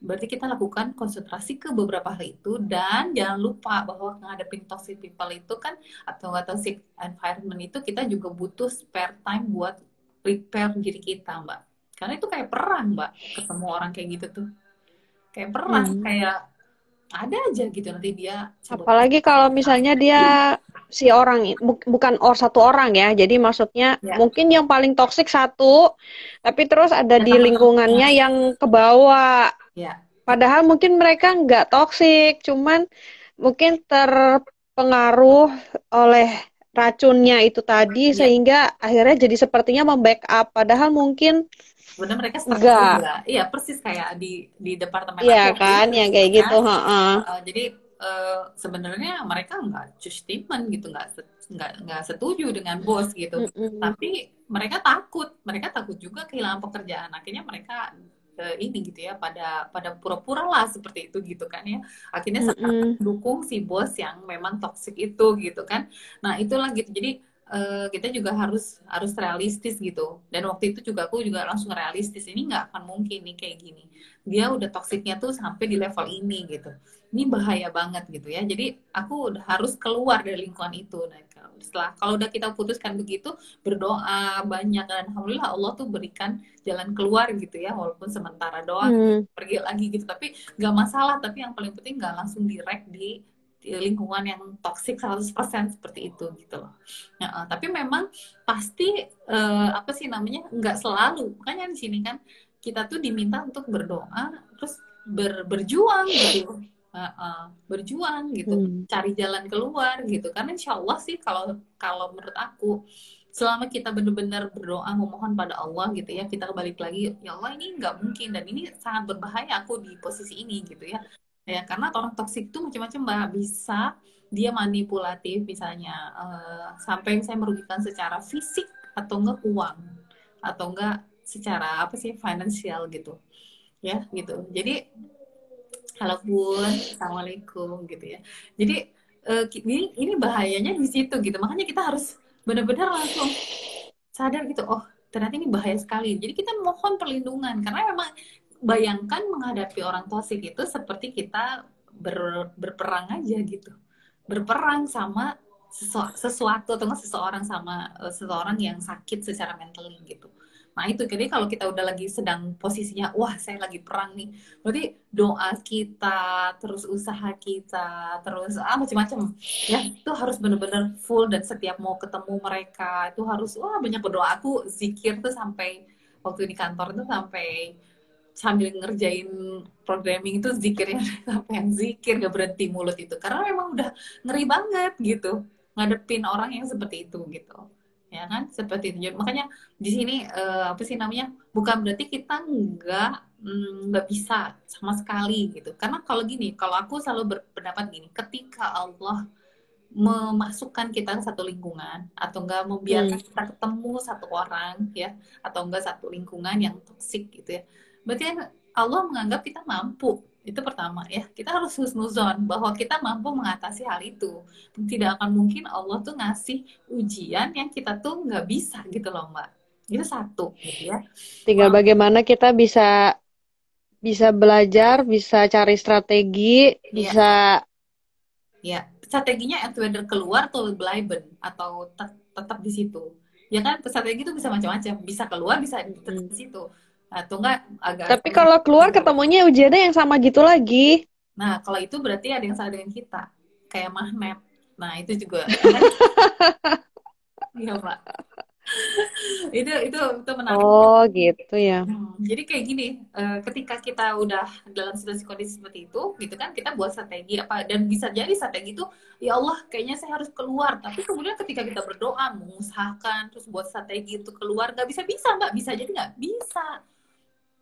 Berarti kita lakukan konsentrasi ke beberapa hal itu dan jangan lupa bahwa ngadepin toxic people itu kan atau toxic environment itu kita juga butuh spare time buat prepare diri kita mbak. Karena itu kayak perang mbak ketemu orang kayak gitu tuh kayak perang Hmm. kayak ada aja gitu nanti dia Apalagi kalau misalnya dia si orang bu- bukan or satu orang ya. Jadi maksudnya Ya. mungkin yang paling toksik satu, tapi terus ada di lingkungannya yang ke bawah. ya Padahal mungkin mereka nggak toksik, cuman mungkin ter terpengaruh oleh racunnya itu tadi Iya. sehingga akhirnya jadi sepertinya membackup padahal mungkin Bener mereka stres juga. Iya, persis kayak di di departemen iya kan gitu yang kayak kan. gitu heeh. Uh, jadi uh, sebenarnya mereka nggak statement gitu, nggak nggak nggak setuju dengan bos gitu. Mm-mm. Tapi mereka takut, mereka takut juga kehilangan pekerjaan. Akhirnya mereka uh, ini gitu ya, pada pada pura-pura lah seperti itu gitu kan ya. Akhirnya sangat Mm-mm. mendukung si bos yang memang toksik itu gitu kan. Nah itulah gitu. Jadi eh, kita juga harus harus realistis gitu. Dan waktu itu juga aku juga langsung realistis. Ini nggak akan mungkin nih kayak gini. Dia udah toksiknya tuh sampai di level ini gitu. Ini bahaya banget gitu ya. Jadi aku udah harus keluar dari lingkungan itu. Nah, kalau- setelah kalau udah kita putuskan begitu, berdoa banyak dan alhamdulillah Allah tuh berikan jalan keluar gitu ya. Walaupun sementara doang Hmm. pergi lagi gitu. Tapi nggak masalah. Tapi yang paling penting nggak langsung direct di di lingkungan yang toksik 100% seperti itu gitu loh. Ya, tapi memang pasti eh, apa sih namanya nggak selalu. Makanya di sini kan kita tuh diminta untuk berdoa terus ber- berjuang gitu. Eh, eh, berjuang gitu. Hmm. cari jalan keluar gitu. Karena insya Allah sih kalau kalau menurut aku selama kita benar-benar berdoa memohon pada Allah gitu ya kita balik lagi ya Allah ini nggak mungkin dan ini sangat berbahaya aku di posisi ini gitu ya ya karena orang toksik itu macam-macam mbak. Bisa dia manipulatif misalnya eh, sampai saya merugikan secara fisik atau enggak uang atau enggak secara apa sih finansial gitu. Ya gitu. Jadi halo assalamualaikum gitu ya. Jadi ki- ini ini bahayanya di situ gitu. Makanya kita harus benar-benar langsung sadar gitu oh ternyata ini bahaya sekali. Jadi kita mohon perlindungan karena memang bayangkan menghadapi orang toksik itu seperti kita ber- berperang aja gitu. Berperang sama sesu- sesuatu atau seseorang sama eh, seseorang yang sakit secara mentally gitu. Nah itu jadi kalau kita udah lagi sedang posisinya wah saya lagi perang nih. Berarti doa kita terus usaha kita terus ah macam-macam. Ya itu harus benar-benar full dan setiap mau ketemu mereka itu harus wah banyak berdoa. Aku zikir tuh sampai waktu di kantor tuh sampai sambil ngerjain programming itu zikirnya sampai yang zikir gak berhenti mulut itu. Karena memang udah ngeri banget gitu ngadepin orang yang seperti itu gitu. Ya kan? Seperti itu. Makanya di sini eh, apa sih namanya? Bukan berarti kita nggak mm, nggak bisa sama sekali gitu. Karena kalau gini kalau aku selalu berpendapat gini ketika Allah memasukkan kita ke satu lingkungan atau enggak membiarkan Hmm. kita ketemu satu orang ya atau enggak satu lingkungan yang toksik gitu ya berarti kan Allah menganggap kita mampu. Itu pertama ya. Kita harus husnuzon bahwa kita mampu mengatasi hal itu. Tidak akan mungkin Allah tuh ngasih ujian yang kita tuh nggak bisa gitu loh mbak. Itu satu gitu ya. Tinggal Wow. bagaimana kita bisa bisa belajar, bisa cari strategi, Iya. bisa ya strateginya either keluar atau bleiben atau tet- tetap di situ. Ya kan? Strategi itu bisa macam-macam. Bisa keluar bisa tetap di situ atau enggak agak Tapi kalau keluar ketemunya ujiannya yang sama gitu lagi. nah kalau itu berarti ada yang salah dengan kita kayak magnet nah itu juga iya pak itu itu itu menarik Oh, gitu ya. Hmm, jadi kayak gini, eh, ketika kita udah dalam situasi kondisi seperti itu, gitu kan, kita buat strategi apa dan bisa jadi strategi itu, ya Allah, kayaknya saya harus keluar. Tapi kemudian ketika kita berdoa, mengusahakan, terus buat strategi untuk keluar, nggak bisa bisa, nggak bisa jadi nggak bisa.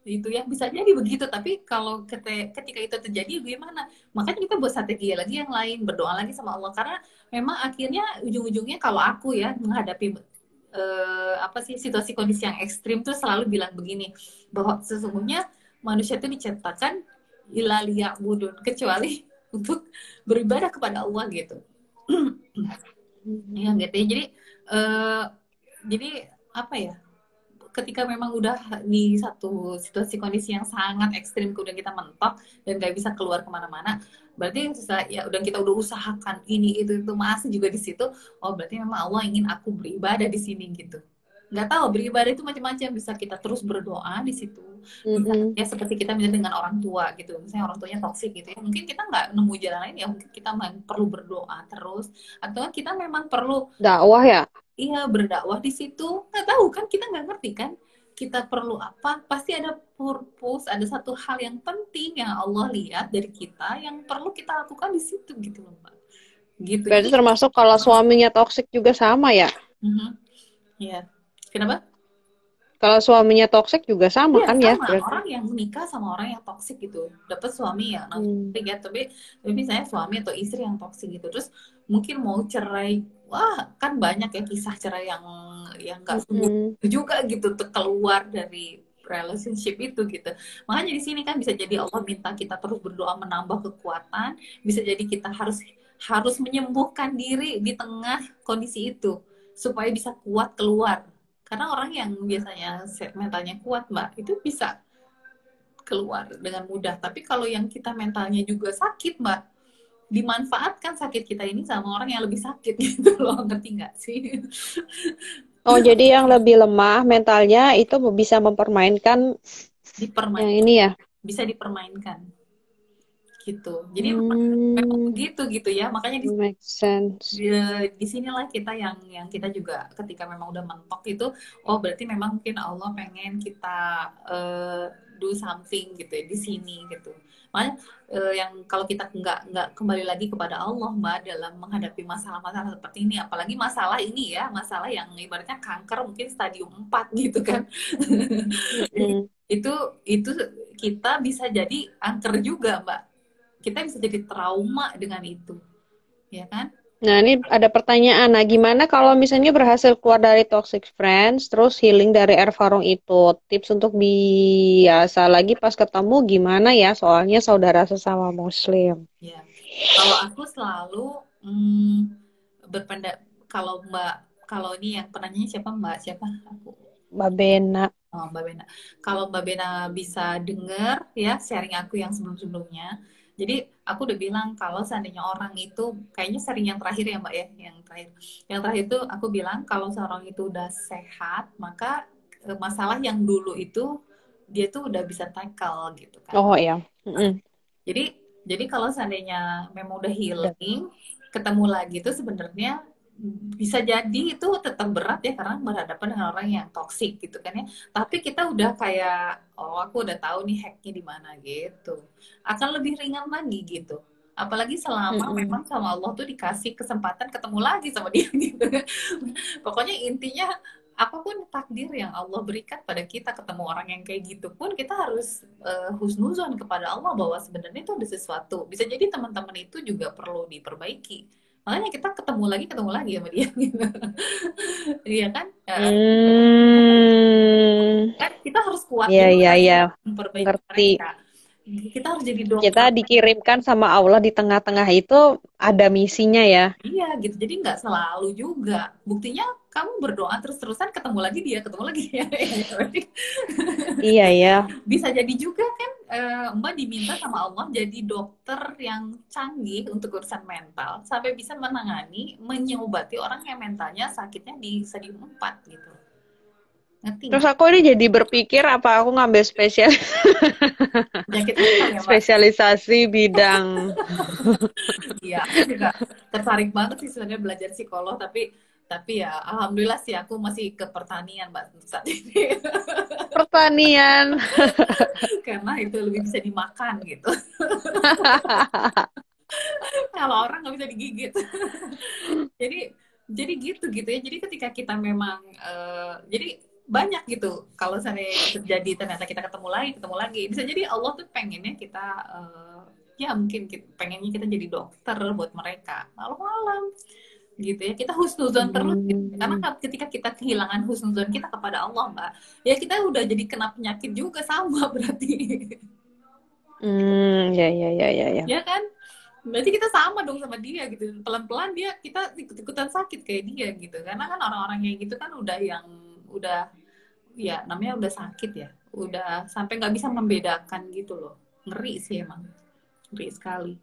Itu ya bisa jadi begitu. Tapi kalau ketika itu terjadi, gimana? Makanya kita buat strategi lagi yang lain, berdoa lagi sama Allah. Karena memang akhirnya ujung-ujungnya kalau aku ya menghadapi eh, apa sih situasi kondisi yang ekstrim tuh selalu bilang begini bahwa sesungguhnya manusia itu diciptakan ilalia budun kecuali untuk beribadah kepada Allah gitu ya gitu ya. jadi eh, jadi apa ya ketika memang udah di satu situasi kondisi yang sangat ekstrim kemudian kita mentok dan gak bisa keluar ke mana-mana berarti ya udah kita udah usahakan ini itu itu masih juga di situ oh berarti memang Allah ingin aku beribadah di sini gitu nggak tahu beribadah itu macam-macam bisa kita terus berdoa di situ bisa Mm-mm. ya seperti kita misalnya dengan orang tua gitu misalnya orang tuanya toksik gitu ya mungkin kita nggak nemu jalan lain ya mungkin kita memang perlu berdoa terus atau kita memang perlu Dakwah ya? Iya berdakwah di situ nggak tahu kan kita nggak ngerti kan kita perlu apa pasti ada purpose ada satu hal yang penting yang Allah lihat dari kita yang perlu kita lakukan di situ gitu loh mbak gitu Berarti Jadi- termasuk kalau suaminya toksik juga sama ya? Mhm. Iya. Kenapa? Kalau suaminya toksik juga sama Iya, kan ya? sama. Berarti. Orang yang menikah sama orang yang toksik gitu. Dapat suami yang Hmm. ya, tapi tapi saya suami atau istri yang toksik gitu. Terus mungkin mau cerai. Wah, kan banyak ya kisah cerai yang yang nggak sembuh Mm. juga gitu tuh keluar dari relationship itu gitu. Makanya di sini kan bisa jadi Allah minta kita terus berdoa menambah kekuatan, bisa jadi kita harus harus menyembuhkan diri di tengah kondisi itu supaya bisa kuat keluar. Karena orang yang biasanya mentalnya kuat, Mbak, itu bisa keluar dengan mudah. Tapi kalau yang kita mentalnya juga sakit, Mbak, dimanfaatkan sakit kita ini sama orang yang lebih sakit gitu loh, ngerti nggak sih? Oh, jadi yang lebih lemah mentalnya itu bisa mempermainkan Dipermain yang ini ya? bisa dipermainkan gitu jadi Hmm, memang begitu gitu ya makanya di, make sense. di, di sinilah kita yang yang kita juga ketika memang udah mentok itu oh berarti memang mungkin Allah pengen kita eh, do something gitu ya di sini gitu. Makanya eh, yang kalau kita nggak nggak kembali lagi kepada Allah mbak dalam menghadapi masalah-masalah seperti ini apalagi masalah ini ya masalah yang ibaratnya kanker mungkin stadium 4 gitu kan. Mm. itu itu kita bisa jadi angker juga mbak. Kita bisa jadi trauma dengan itu ya kan Nah, ini ada pertanyaan. Nah, gimana kalau misalnya berhasil keluar dari toxic friends, terus healing dari air farong itu? Tips untuk biasa lagi pas ketemu gimana ya? Soalnya saudara sesama muslim. ya kalau aku selalu hmm, berpendapat kalau mbak kalau ini yang penanyanya siapa mbak siapa aku Mbak Bena. oh, mbak Bena kalau mbak Bena bisa dengar ya sharing aku yang sebelum sebelumnya jadi aku udah bilang kalau seandainya orang itu kayaknya sering yang terakhir ya mbak ya yang terakhir yang terakhir itu aku bilang kalau seorang itu udah sehat maka eh, masalah yang dulu itu dia tuh udah bisa tackle gitu kan Oh ya. Mm-mm. jadi jadi kalau seandainya memang udah healing ketemu lagi tuh sebenarnya bisa jadi itu tetap berat ya karena berhadapan dengan orang yang toksik gitu kan ya. Tapi kita udah kayak oh aku udah tahu nih hacknya di mana gitu. Akan lebih ringan lagi gitu. Apalagi selama Mm-mm. memang sama Allah tuh dikasih kesempatan ketemu lagi sama dia gitu. Pokoknya intinya apa pun takdir yang Allah berikan pada kita ketemu orang yang kayak gitu pun kita harus uh, husnuzon kepada Allah bahwa sebenarnya itu ada sesuatu. Bisa jadi teman-teman itu juga perlu diperbaiki makanya kita ketemu lagi ketemu lagi sama dia gitu iya kan Hmm. kan kita harus kuat iya, kan iya. memperbaiki Ngerti. mereka kita harus jadi dokter. Kita dikirimkan sama Allah di tengah-tengah itu ada misinya ya. iya gitu. Jadi nggak selalu juga. Buktinya kamu berdoa terus-terusan ketemu lagi dia ketemu lagi ya Iya ya. bisa jadi juga kan eh, Mbak diminta sama Allah jadi dokter yang canggih untuk urusan mental sampai bisa menangani menyobati orang yang mentalnya sakitnya di stadium 4 gitu ngerti Terus aku ini jadi berpikir apa aku ngambil spesial ya spesialisasi bidang Iya, aku juga tertarik banget sih sebenarnya belajar psikolog, tapi tapi ya alhamdulillah sih aku masih ke pertanian mbak saat ini pertanian. karena itu lebih bisa dimakan gitu. Kalau orang nggak bisa digigit. jadi jadi gitu gitu ya. Jadi ketika kita memang eh, jadi banyak gitu. Kalau misalnya terjadi ternyata kita ketemu lagi ketemu lagi. Bisa jadi Allah tuh pengennya kita eh, ya mungkin kita, pengennya kita jadi dokter buat mereka. Malam-malam gitu ya. Kita husnuzon terus gitu. Hmm. karena ketika kita kehilangan husnuzon kita kepada Allah mbak ya kita udah jadi kena penyakit juga sama berarti. Hmm, ya ya ya ya ya. ya kan? Berarti kita sama dong sama dia gitu. Pelan-pelan dia kita ikut-ikutan sakit kayak dia gitu. Karena kan orang-orang kayak gitu kan udah yang udah ya namanya udah sakit ya udah sampai nggak bisa membedakan gitu loh ngeri sih emang ngeri sekali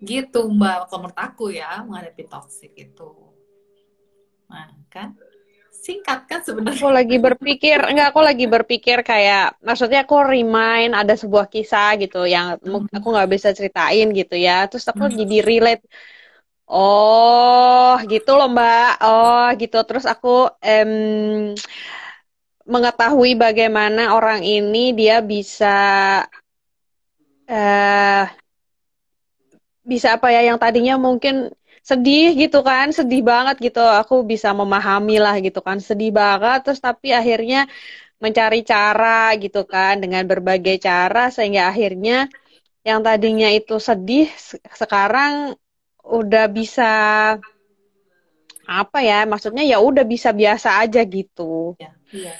gitu mbak kalau menurut aku ya menghadapi toxic itu nah kan singkat kan sebenarnya Aku lagi berpikir, enggak aku lagi berpikir kayak, maksudnya aku remind ada sebuah kisah gitu yang Hmm. aku nggak bisa ceritain gitu ya. Terus aku Hmm. jadi relate. Oh, gitu loh Mbak. Oh, gitu. Terus aku em, mengetahui bagaimana orang ini dia bisa eh bisa apa ya yang tadinya mungkin sedih gitu kan sedih banget gitu aku bisa memahami lah gitu kan sedih banget terus tapi akhirnya mencari cara gitu kan dengan berbagai cara sehingga akhirnya yang tadinya itu sedih sekarang udah bisa apa ya maksudnya ya udah bisa biasa aja gitu. Ya iya.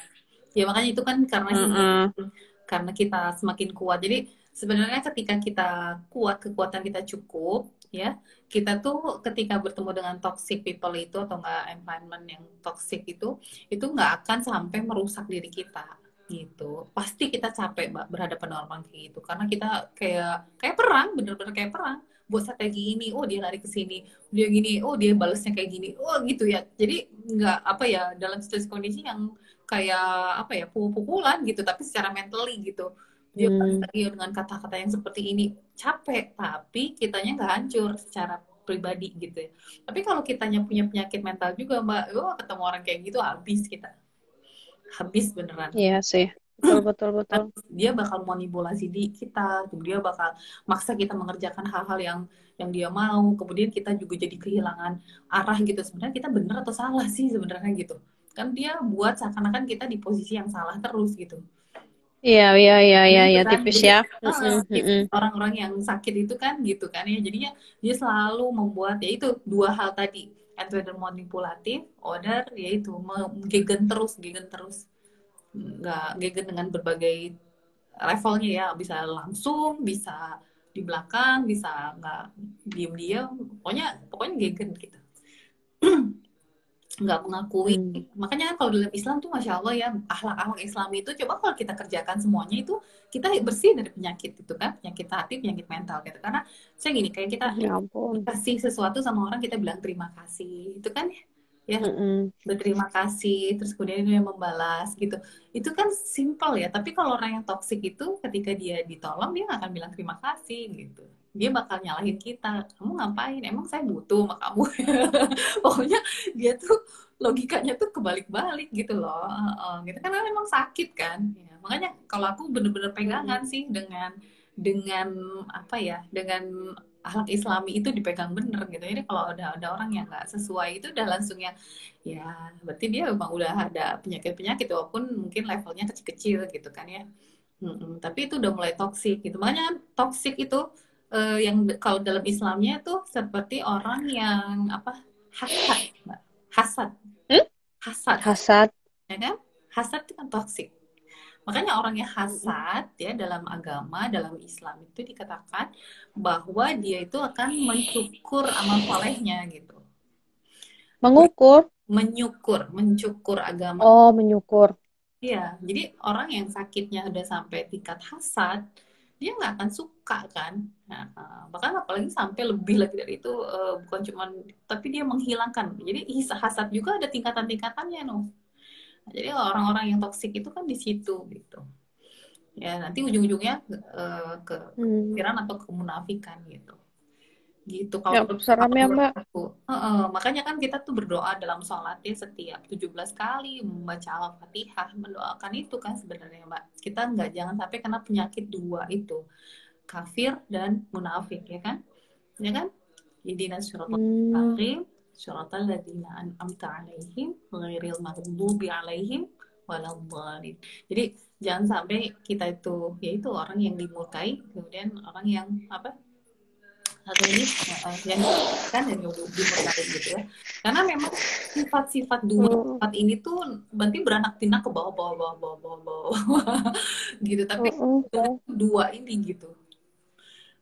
Ya makanya itu kan karena mm -hmm. karena kita semakin kuat. Jadi sebenarnya ketika kita kuat kekuatan kita cukup ya kita tuh ketika bertemu dengan toxic people itu atau enggak environment yang toxic itu itu nggak akan sampai merusak diri kita gitu. Pasti kita capek mbak berhadapan dengan orang kayak gitu. Karena kita kayak kayak perang bener-bener kayak perang buat strategi ini oh dia lari ke sini dia gini oh dia balesnya kayak gini. Oh gitu ya. Jadi nggak apa ya dalam situasi kondisi yang kayak apa ya pukul-pukulan gitu tapi secara mentally gitu. Dia hmm. dengan kata-kata yang seperti ini. Capek tapi kitanya nggak hancur secara pribadi gitu ya. Tapi kalau kitanya punya penyakit mental juga mbak oh ketemu orang kayak gitu habis kita. Habis beneran. Iya sih betul betul betul dia bakal manipulasi di kita dia bakal maksa kita mengerjakan hal-hal yang yang dia mau kemudian kita juga jadi kehilangan arah gitu sebenarnya kita bener atau salah sih sebenarnya gitu kan dia buat seakan-akan kita di posisi yang salah terus gitu Iya, iya, iya, iya, ya, tipis ya. Orang-orang yang sakit itu kan gitu kan ya. Jadinya dia selalu membuat ya itu dua hal tadi. Either manipulatif, order yaitu gegen terus, gegen terus. Nggak gegen dengan berbagai levelnya ya. Bisa langsung, bisa di belakang, bisa nggak diem-diem. Pokoknya pokoknya gegen gitu. nggak mengakui. Hmm. Makanya kalau dalam Islam tuh masya Allah ya akhlak-akhlak Islam itu coba kalau kita kerjakan semuanya itu kita bersih dari penyakit itu kan penyakit hati, penyakit mental gitu. Karena saya gini kayak kita ya kasih sesuatu sama orang kita bilang terima kasih itu kan ya mm berterima kasih terus kemudian dia membalas gitu. Itu kan simple ya tapi kalau orang yang toksik itu ketika dia ditolong dia nggak akan bilang terima kasih gitu. Dia bakal nyalahin kita kamu ngapain? Emang saya butuh sama kamu. Pokoknya dia tuh logikanya tuh kebalik-balik gitu loh uh, gitu. Kan memang sakit kan ya, makanya kalau aku bener-bener pegangan sih dengan dengan apa ya dengan akhlak islami itu dipegang bener gitu. Jadi kalau ada ada orang yang nggak sesuai itu udah langsung ya ya berarti dia memang udah ada penyakit penyakit walaupun mungkin levelnya kecil-kecil gitu kan ya. Hmm, tapi itu udah mulai toksik gitu. Makanya toksik itu uh, yang kalau dalam Islamnya itu seperti orang yang apa hasad, hasad, hmm? hasad, hasad, ya kan? Hasad itu kan toksik. Makanya orang yang hasad ya dalam agama, dalam Islam itu dikatakan bahwa dia itu akan mencukur amal solehnya gitu. Mengukur? Menyukur, mencukur agama. Oh, menyukur. Iya, jadi orang yang sakitnya udah sampai tingkat hasad, dia nggak akan suka kan nah, uh, bahkan apalagi sampai lebih lagi dari itu uh, bukan cuma tapi dia menghilangkan jadi hasad juga ada tingkatan-tingkatannya no nah, jadi orang-orang yang toksik itu kan di situ gitu ya nanti ujung-ujungnya uh, ke hmm. pikiran atau kemunafikan gitu gitu kalau ya, seram ya mbak aku. Uh, uh, makanya kan kita tuh berdoa dalam sholatnya setiap 17 kali membaca al-fatihah mendoakan itu kan sebenarnya mbak kita nggak jangan sampai kena penyakit dua itu kafir dan munafik ya kan ya kan jadi mustaqim hmm. Syuratal ladzina an'amta alaihim ghairil maghdubi alaihim waladhdallin jadi jangan sampai kita itu yaitu orang yang dimurkai kemudian orang yang apa satu ini uh, yang kan yang dimurkai gitu ya karena memang sifat-sifat dua hmm. sifat ini tuh berarti beranak pinak ke bawah bawah bawah bawah bawah, bawah. gitu tapi uh. dua ini gitu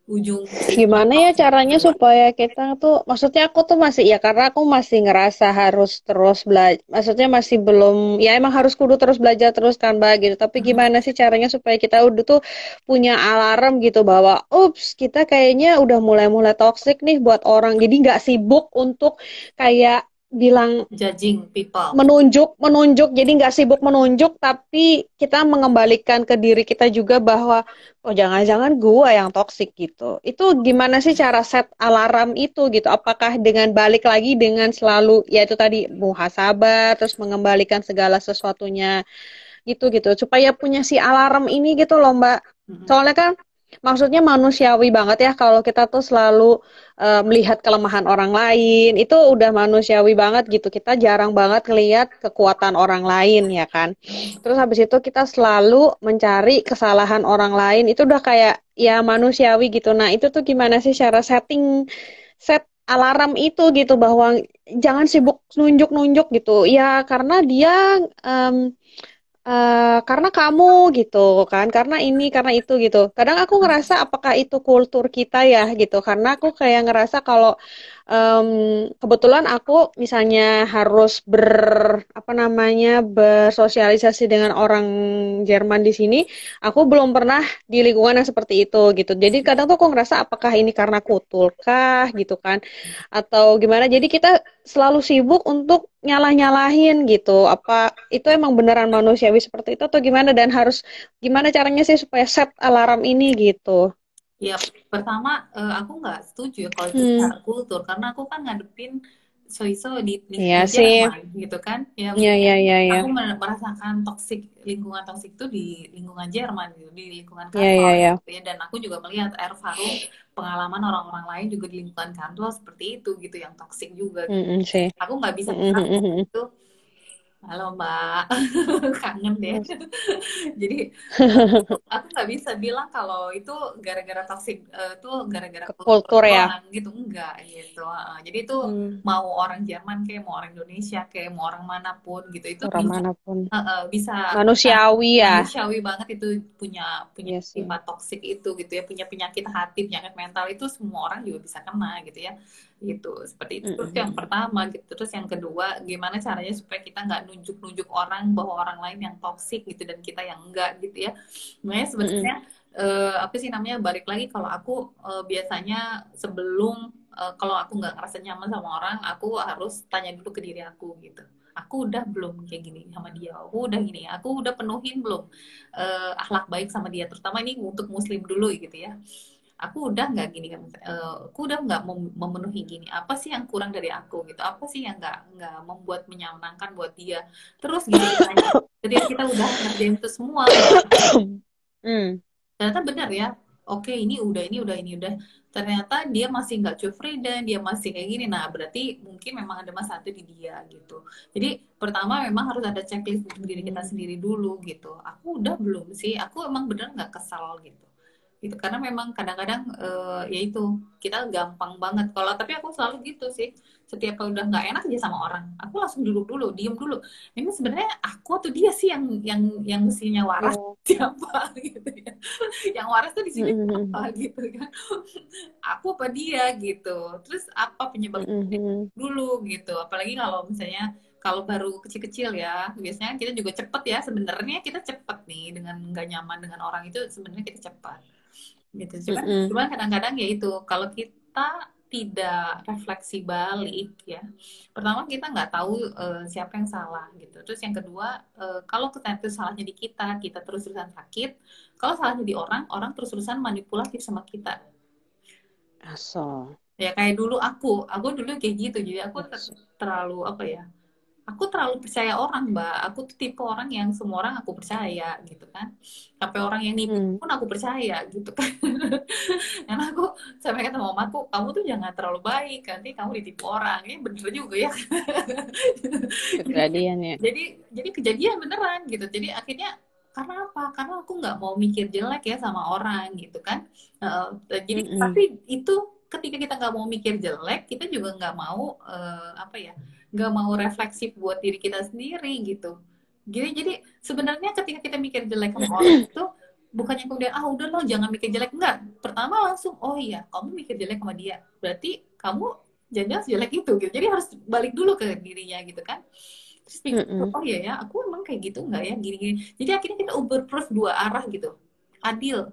ujung gimana ya caranya supaya kita tuh maksudnya aku tuh masih ya karena aku masih ngerasa harus terus belajar maksudnya masih belum ya emang harus kudu terus belajar terus kan mbak gitu. Tapi hmm. gimana sih caranya supaya kita udah tuh punya alarm gitu bahwa ups kita kayaknya udah mulai-mulai toxic nih buat orang. Jadi nggak sibuk untuk kayak bilang judging people. menunjuk menunjuk. Jadi nggak sibuk menunjuk tapi kita mengembalikan ke diri kita juga bahwa oh jangan-jangan gua yang toksik gitu. Itu gimana sih cara set alarm itu gitu? Apakah dengan balik lagi dengan selalu ya itu tadi muhasabah terus mengembalikan segala sesuatunya gitu gitu. Supaya punya si alarm ini gitu loh mbak. Soalnya kan maksudnya manusiawi banget ya kalau kita tuh selalu uh, melihat kelemahan orang lain itu udah manusiawi banget gitu. Kita jarang banget ngelihat kekuatan orang lain ya kan? Terus habis itu kita selalu mencari kesalahan orang lain. Itu udah kayak ya manusiawi gitu. Nah itu tuh gimana sih cara setting set alarm itu gitu bahwa jangan sibuk nunjuk-nunjuk gitu. Ya karena dia um, uh, karena kamu gitu kan karena ini karena itu gitu. Kadang aku ngerasa apakah itu kultur kita ya gitu. Karena aku kayak ngerasa kalau um, kebetulan aku misalnya harus ber apa namanya bersosialisasi dengan orang Jerman di sini, aku belum pernah di lingkungan yang seperti itu gitu. Jadi kadang tuh aku ngerasa apakah ini karena kutulkah gitu kan, atau gimana? Jadi kita selalu sibuk untuk nyalah-nyalahin gitu. Apa itu emang beneran manusiawi seperti itu atau gimana? Dan harus gimana caranya sih supaya set alarm ini gitu? Ya, pertama uh, aku nggak setuju ya kalau itu hmm. kultur karena aku kan ngadepin so-so di lingkungan yeah, Jerman gitu kan. Ya, yeah, yeah, yeah, yeah. aku merasakan toksik lingkungan toksik itu di lingkungan Jerman gitu, di lingkungan kantor yeah, yeah, yeah. gitu ya. Dan aku juga melihat Erfahrung pengalaman orang-orang lain juga di lingkungan kantor seperti itu gitu yang toksik juga. Gitu. Mm -hmm, aku nggak bisa mm -hmm. itu Halo Mbak, kangen deh. Jadi aku nggak bisa bilang kalau itu gara-gara toxic uh, tuh gara-gara kultur ya, gitu. Enggak gitu. Uh, jadi itu hmm. mau orang Jerman kayak mau orang Indonesia kayak mau orang mana pun gitu itu orang bisa, mana pun. Uh, uh, bisa manusiawi ya, manusiawi banget itu punya punya yes, sifat toksik itu gitu ya. Punya penyakit hati penyakit mental itu semua orang juga bisa kena gitu ya gitu. Seperti itu. Terus yang pertama gitu. Terus yang kedua gimana caranya supaya kita nggak nunjuk-nunjuk orang bahwa orang lain yang toksik gitu dan kita yang enggak gitu ya. Makanya sebetulnya uh, apa sih namanya balik lagi kalau aku uh, biasanya sebelum uh, kalau aku nggak ngerasa nyaman sama orang aku harus tanya dulu ke diri aku gitu. Aku udah belum kayak gini sama dia aku udah gini aku udah penuhin belum uh, akhlak baik sama dia terutama ini untuk muslim dulu gitu ya aku udah nggak gini kan uh, aku udah nggak memenuhi gini apa sih yang kurang dari aku gitu? Apa sih yang nggak nggak membuat menyenangkan buat dia? Terus gitu jadi kita udah ngerjain itu semua hmm. ternyata benar ya oke ini udah ini udah ini udah. Ternyata dia masih nggak dan dia masih kayak gini. Nah berarti mungkin memang ada masalah di dia gitu. Jadi pertama memang harus ada checklist diri kita sendiri dulu gitu. Aku udah belum sih aku emang bener nggak kesal gitu gitu karena memang kadang-kadang uh, ya itu kita gampang banget. Kalau tapi aku selalu gitu sih setiap kalau udah nggak enak aja sama orang aku langsung duduk dulu diem dulu. Ini sebenarnya aku atau dia sih yang yang yang mestinya waras oh. siapa gitu ya. Yang waras tuh di sini mm -hmm. apa gitu kan. Aku apa dia gitu. Terus apa penyebabnya mm -hmm. dulu gitu. Apalagi kalau misalnya kalau baru kecil-kecil ya biasanya kita juga cepet ya. Sebenarnya kita cepet nih dengan nggak nyaman dengan orang itu sebenarnya kita cepat gitu. Cuman mm -hmm. cuman kadang-kadang ya itu kalau kita tidak refleksi balik ya pertama kita nggak tahu uh, siapa yang salah gitu. Terus yang kedua uh, kalau ternyata salahnya di kita kita terus-terusan sakit kalau salahnya di orang orang terus-terusan manipulatif sama kita. Asal. Ya kayak dulu aku aku dulu kayak gitu jadi aku terlalu apa ya aku terlalu percaya orang mbak. Aku tuh tipe orang yang semua orang aku percaya gitu kan. Sampai orang yang nipu hmm. pun aku percaya gitu kan. Karena aku sampai kata mama aku kamu tuh jangan terlalu baik nanti kamu ditipu orang. Ini bener juga ya. Kejadian ya. jadi jadi kejadian beneran gitu. Jadi akhirnya karena apa? Karena aku nggak mau mikir jelek ya sama orang gitu kan. Uh, jadi mm -hmm. tapi itu ketika kita nggak mau mikir jelek kita juga nggak mau uh, apa ya nggak mau refleksif buat diri kita sendiri gitu. Jadi jadi sebenarnya ketika kita mikir jelek sama orang itu bukannya kemudian ah udah lo jangan mikir jelek. Enggak pertama langsung oh iya kamu mikir jelek sama dia. Berarti kamu jangan jelek itu gitu. Jadi harus balik dulu ke dirinya gitu kan. Terus pikir mm -hmm. oh iya ya aku emang kayak gitu enggak ya gini-gini. Jadi akhirnya kita uber proof dua arah gitu. Adil.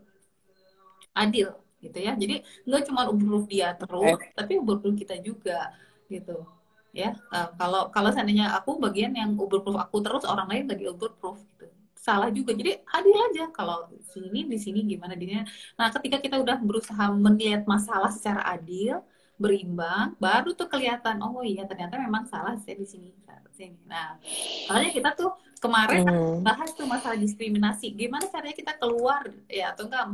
Adil gitu ya. Jadi nggak cuma proof dia terus eh. tapi proof kita juga gitu ya. Uh, kalau kalau seandainya aku bagian yang overproof aku terus orang lain nggak di overproof gitu. Salah juga. Jadi adil aja kalau sini di sini gimana dia. Nah ketika kita udah berusaha melihat masalah secara adil berimbang baru tuh kelihatan oh iya ternyata memang salah saya di sini sini nah soalnya kita tuh kemarin Hmm. bahas tuh masalah diskriminasi. Gimana caranya kita keluar ya atau enggak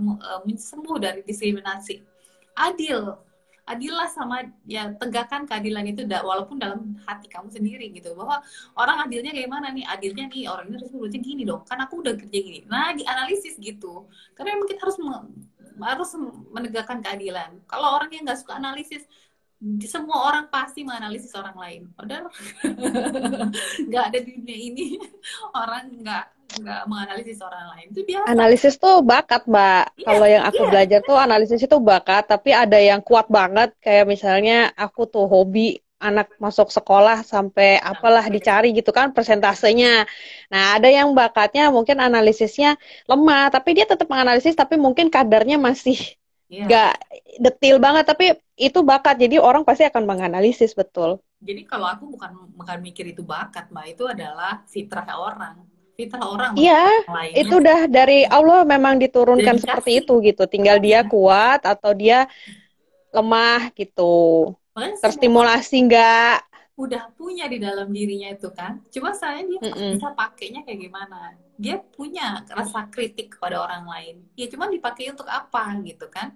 eh, sembuh dari diskriminasi? Adil. Adillah sama ya tegakkan keadilan itu da- walaupun dalam hati kamu sendiri gitu. Bahwa orang adilnya kayak mana nih? Adilnya nih orang ini harus gini dong. Kan aku udah kerja gini. Nah dianalisis gitu. Karena memang kita harus harus menegakkan keadilan. Kalau orang yang nggak suka analisis semua orang pasti menganalisis orang lain padahal nggak ada di dunia ini orang nggak nggak menganalisis orang lain itu biasa Analisis tuh bakat, Mbak. Iya, Kalau yang aku iya. belajar tuh analisis itu bakat, tapi ada yang kuat banget. Kayak misalnya aku tuh hobi anak masuk sekolah sampai apalah dicari gitu kan persentasenya. Nah, ada yang bakatnya mungkin analisisnya lemah, tapi dia tetap menganalisis, tapi mungkin kadarnya masih Iya. nggak detail banget. Tapi itu bakat, jadi orang pasti akan menganalisis betul. Jadi kalau aku bukan bukan mikir itu bakat, Mbak, itu adalah fitrah orang. Fitrah orang Iya, lain. itu udah dari Allah memang diturunkan Dedikasi. seperti itu gitu. Tinggal dia kuat atau dia lemah gitu. Terstimulasi nggak? Udah punya di dalam dirinya itu kan. Cuma saya dia Mm-mm. bisa pakainya kayak gimana. Dia punya rasa kritik kepada orang lain. Ya cuma dipakai untuk apa gitu kan.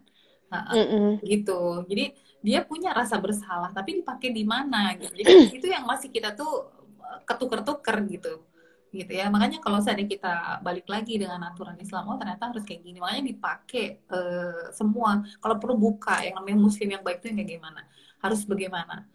Nah, Mm-mm. gitu. Jadi dia punya rasa bersalah, tapi dipakai di mana gitu. Jadi itu yang masih kita tuh eh, ketuker-tuker gitu. Gitu ya. Makanya kalau seandainya kita balik lagi dengan aturan Islam, oh ternyata harus kayak gini. Makanya dipakai eh, semua. Kalau perlu buka yang namanya muslim yang baik itu yang kayak gimana? Harus bagaimana?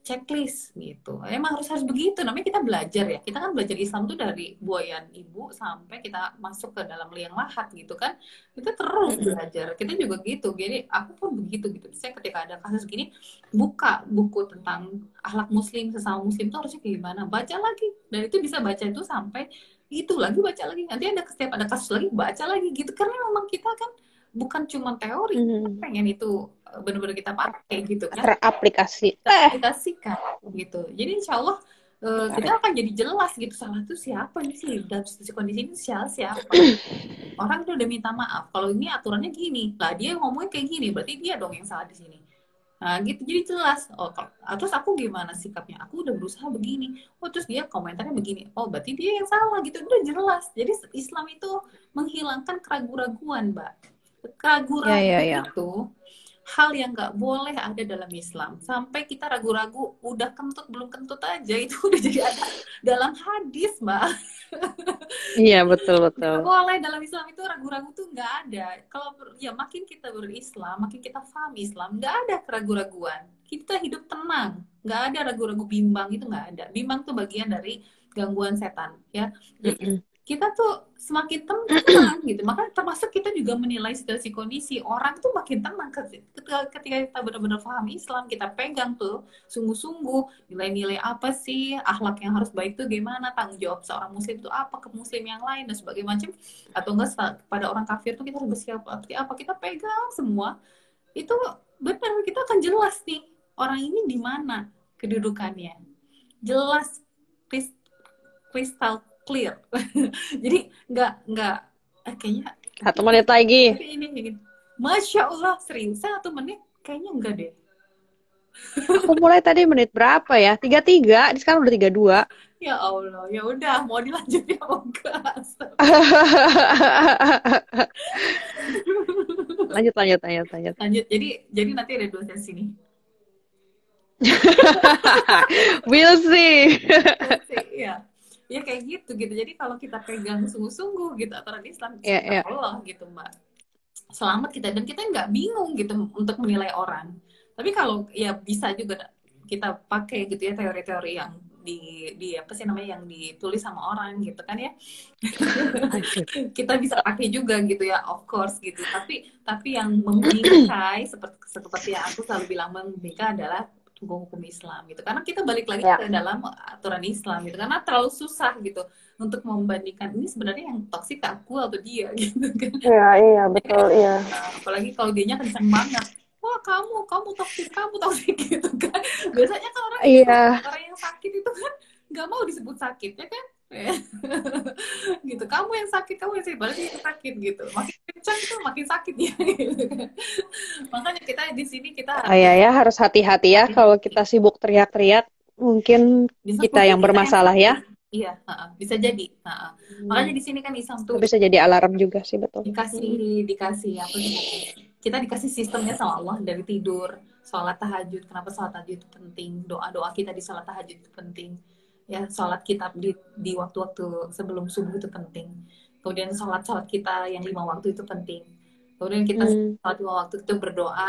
Checklist gitu. Emang harus harus begitu. Namanya kita belajar ya. Kita kan belajar Islam tuh dari buayan ibu sampai kita masuk ke dalam liang lahat gitu kan. Kita terus belajar. Kita juga gitu. Jadi aku pun begitu gitu. Saya ketika ada kasus gini buka buku tentang akhlak muslim sesama muslim tuh harusnya kayak gimana. Baca lagi. Dan itu bisa baca itu sampai itu lagi baca lagi. Nanti ada setiap ada kasus lagi baca lagi gitu. Karena memang kita kan bukan cuma teori. Pengen itu benar-benar kita pakai gitu kan Teraplikasi. kita aplikasikan gitu. Jadi insya Allah eh, kita akan jadi jelas gitu salah itu siapa nih sih dalam situasi kondisi ini siapa siapa. Orang tuh udah minta maaf. Kalau ini aturannya gini, lah dia ngomongnya kayak gini, berarti dia dong yang salah di sini. Nah gitu, jadi jelas. Oh, kalau- ah, terus aku gimana sikapnya? Aku udah berusaha begini. Oh terus dia komentarnya begini. Oh berarti dia yang salah gitu. Udah jelas. Jadi Islam itu menghilangkan keraguan-raguan, Mbak. Keraguan Ya, ya, ya. itu hal yang nggak boleh ada dalam Islam. Sampai kita ragu-ragu, udah kentut belum kentut aja itu udah jadi ada dalam hadis, Mbak. Iya, betul, betul. boleh dalam Islam itu ragu-ragu tuh nggak ada. Kalau ya makin kita berislam, makin kita paham Islam, nggak ada keraguan-raguan. Kita hidup tenang, nggak ada ragu-ragu bimbang itu nggak ada. Bimbang tuh bagian dari gangguan setan, ya. Jadi. Kita tuh semakin tenang gitu. Maka termasuk kita juga menilai situasi kondisi orang tuh makin tenang ketika, ketika kita benar-benar paham Islam, kita pegang tuh sungguh-sungguh nilai-nilai apa sih akhlak yang harus baik tuh gimana, tanggung jawab seorang muslim itu apa ke muslim yang lain dan sebagainya macam. Atau enggak pada orang kafir tuh kita harus bersikap seperti apa. Kita pegang semua. Itu benar kita akan jelas nih orang ini di mana kedudukannya. Jelas kris- kristal clear jadi nggak nggak eh, kayaknya Satu menit lagi. ini ini masya allah serius satu menit kayaknya enggak deh Aku mulai tadi menit berapa ya? Tiga tiga. Sekarang udah tiga dua. ya allah ya udah mau dilanjutin apa enggak lanjut, lanjut, lanjut, lanjut. lanjut jadi jadi nanti ada dua sesi nih We'll see. Iya. Ya kayak gitu gitu. Jadi kalau kita pegang sungguh-sungguh gitu aturan Islam, iya. insya Allah gitu Mbak. Selamat kita dan kita nggak bingung gitu untuk menilai orang. Tapi kalau ya bisa juga kita pakai gitu ya teori-teori yang di di apa sih namanya yang ditulis sama orang gitu kan ya. kita bisa pakai juga gitu ya of course gitu. Tapi tapi yang membingkai seperti seperti yang aku selalu bilang membingkai adalah hukum-hukum Islam gitu karena kita balik lagi Ya. ke dalam aturan Islam gitu karena terlalu susah gitu untuk membandingkan ini sebenarnya yang toksik aku atau dia gitu kan Iya, iya, betul, iya. Apalagi kalau dianya kenceng banget wah kamu kamu toksik kamu toksik gitu kan biasanya kan orang Iya. orang yang sakit itu kan nggak mau disebut sakit ya kan gitu kamu yang sakit kamu yang sakit berarti yang sakit gitu makin kencang itu makin sakit ya gitu makanya kita di sini kita Oh iya ya, harus hati-hati ya kalau kita sibuk teriak-teriak. Mungkin Bisa kita yang bermasalah ya. Iya, bisa jadi. Uh-uh. Makanya di sini kan Islam tuh bisa jadi alarm juga sih betul dikasih dikasih apa sih? Kita dikasih sistemnya sama Allah dari tidur, sholat tahajud. Kenapa sholat tahajud itu penting? Doa doa kita di sholat tahajud itu penting. Ya, sholat kita di di waktu-waktu sebelum subuh itu penting. Kemudian sholat sholat kita yang lima waktu itu penting. Kemudian kita Hmm. sholat lima waktu itu berdoa,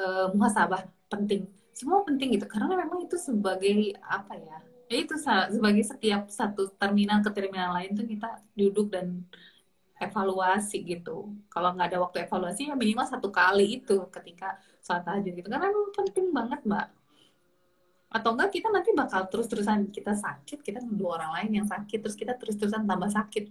eh, muhasabah penting. Semua penting gitu karena memang itu sebagai apa ya? Ya itu sebagai setiap satu terminal ke terminal lain tuh kita duduk dan evaluasi gitu. Kalau nggak ada waktu evaluasi ya minimal satu kali itu ketika sholat tahajud gitu. Karena memang penting banget mbak. Atau enggak kita nanti bakal terus-terusan kita sakit, kita dua orang lain yang sakit, terus kita terus-terusan tambah sakit.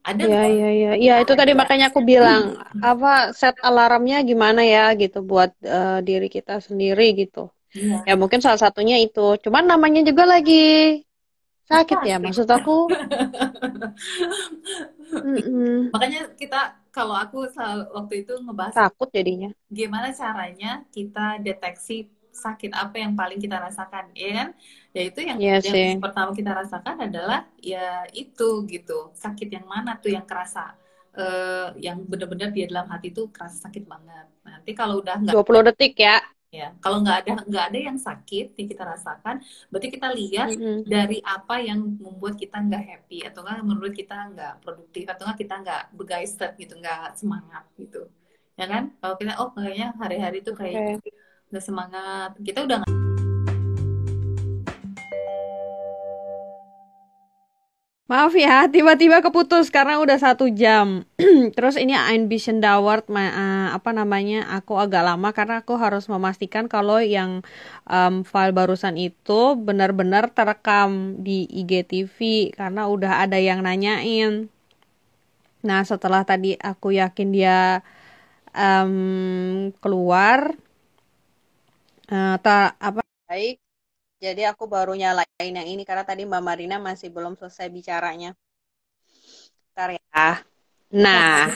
Ada Iya, kok iya, iya. Iya, itu tadi makanya aku bilang, apa, set alarmnya gimana ya, gitu, buat eh, diri kita sendiri, gitu. Iya. Ya, mungkin salah satunya itu. Cuman namanya juga lagi sakit ya, maksud aku. Makanya kita kalau aku waktu itu ngebahas Takut jadinya. gimana caranya kita deteksi sakit apa yang paling kita rasakan, ya kan? Ya itu yang Iya yang pertama kita rasakan adalah ya itu gitu. Sakit yang mana tuh yang kerasa eh, yang benar-benar di dalam hati tuh kerasa sakit banget. Nanti kalau udah nggak 20 detik ya. ya, kalau nggak ada nggak ada yang sakit yang kita rasakan, berarti kita lihat Mm-mm. dari apa yang membuat kita nggak happy atau nggak menurut kita nggak produktif atau nggak kita nggak begeister gitu nggak semangat gitu ya kan kalau kita oh kayaknya hari-hari itu kayak Oke. Nggak semangat kita udah nggak Maaf ya, tiba-tiba keputus karena udah satu jam. Terus ini dauert, ma- eh, apa namanya, aku agak lama karena aku harus memastikan kalau yang em, file barusan itu benar-benar terekam di IGTV karena udah ada yang nanyain. Nah, setelah tadi aku yakin dia em, keluar, eh, ta- apa baik. Jadi aku baru nyalain yang ini karena tadi Mbak Marina masih belum selesai bicaranya. Bentar ya. Nah,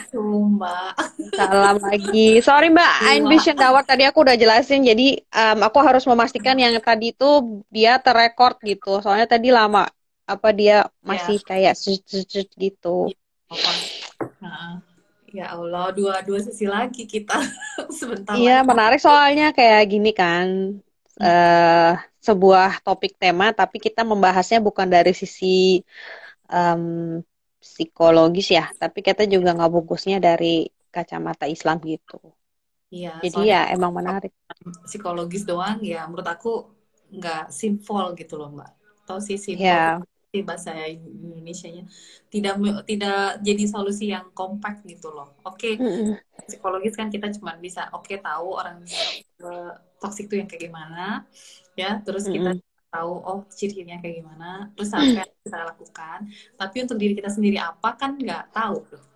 mbak salam lagi. Sorry Mbak, bisschen dauert tadi aku udah jelasin. Jadi em, aku harus memastikan yang tadi itu dia terrekord gitu. Soalnya tadi lama. Apa dia masih kayak zut, zut, zut gitu. Ya Allah dua dua sesi lagi kita sebentar Iya, lagi menarik soalnya kayak gini kan. eh sebuah topik tema, tapi kita membahasnya bukan dari sisi em, psikologis ya, tapi kita juga nggak bungkusnya dari kacamata Islam gitu. iya Jadi ya emang menarik. psikologis doang ya menurut aku nggak simple gitu loh mbak tahu sih simple Ya, sih bahasa Indonesia-nya. Tidak tidak jadi solusi yang kompak gitu loh. Oke Mm-mm. psikologis kan kita cuma bisa oke tahu orang toksik itu yang kayak gimana ya. Terus kita tahu oh cirinya kayak gimana. Terus apa yang kita lakukan. Tapi untuk diri kita sendiri apa kan nggak tahu tuh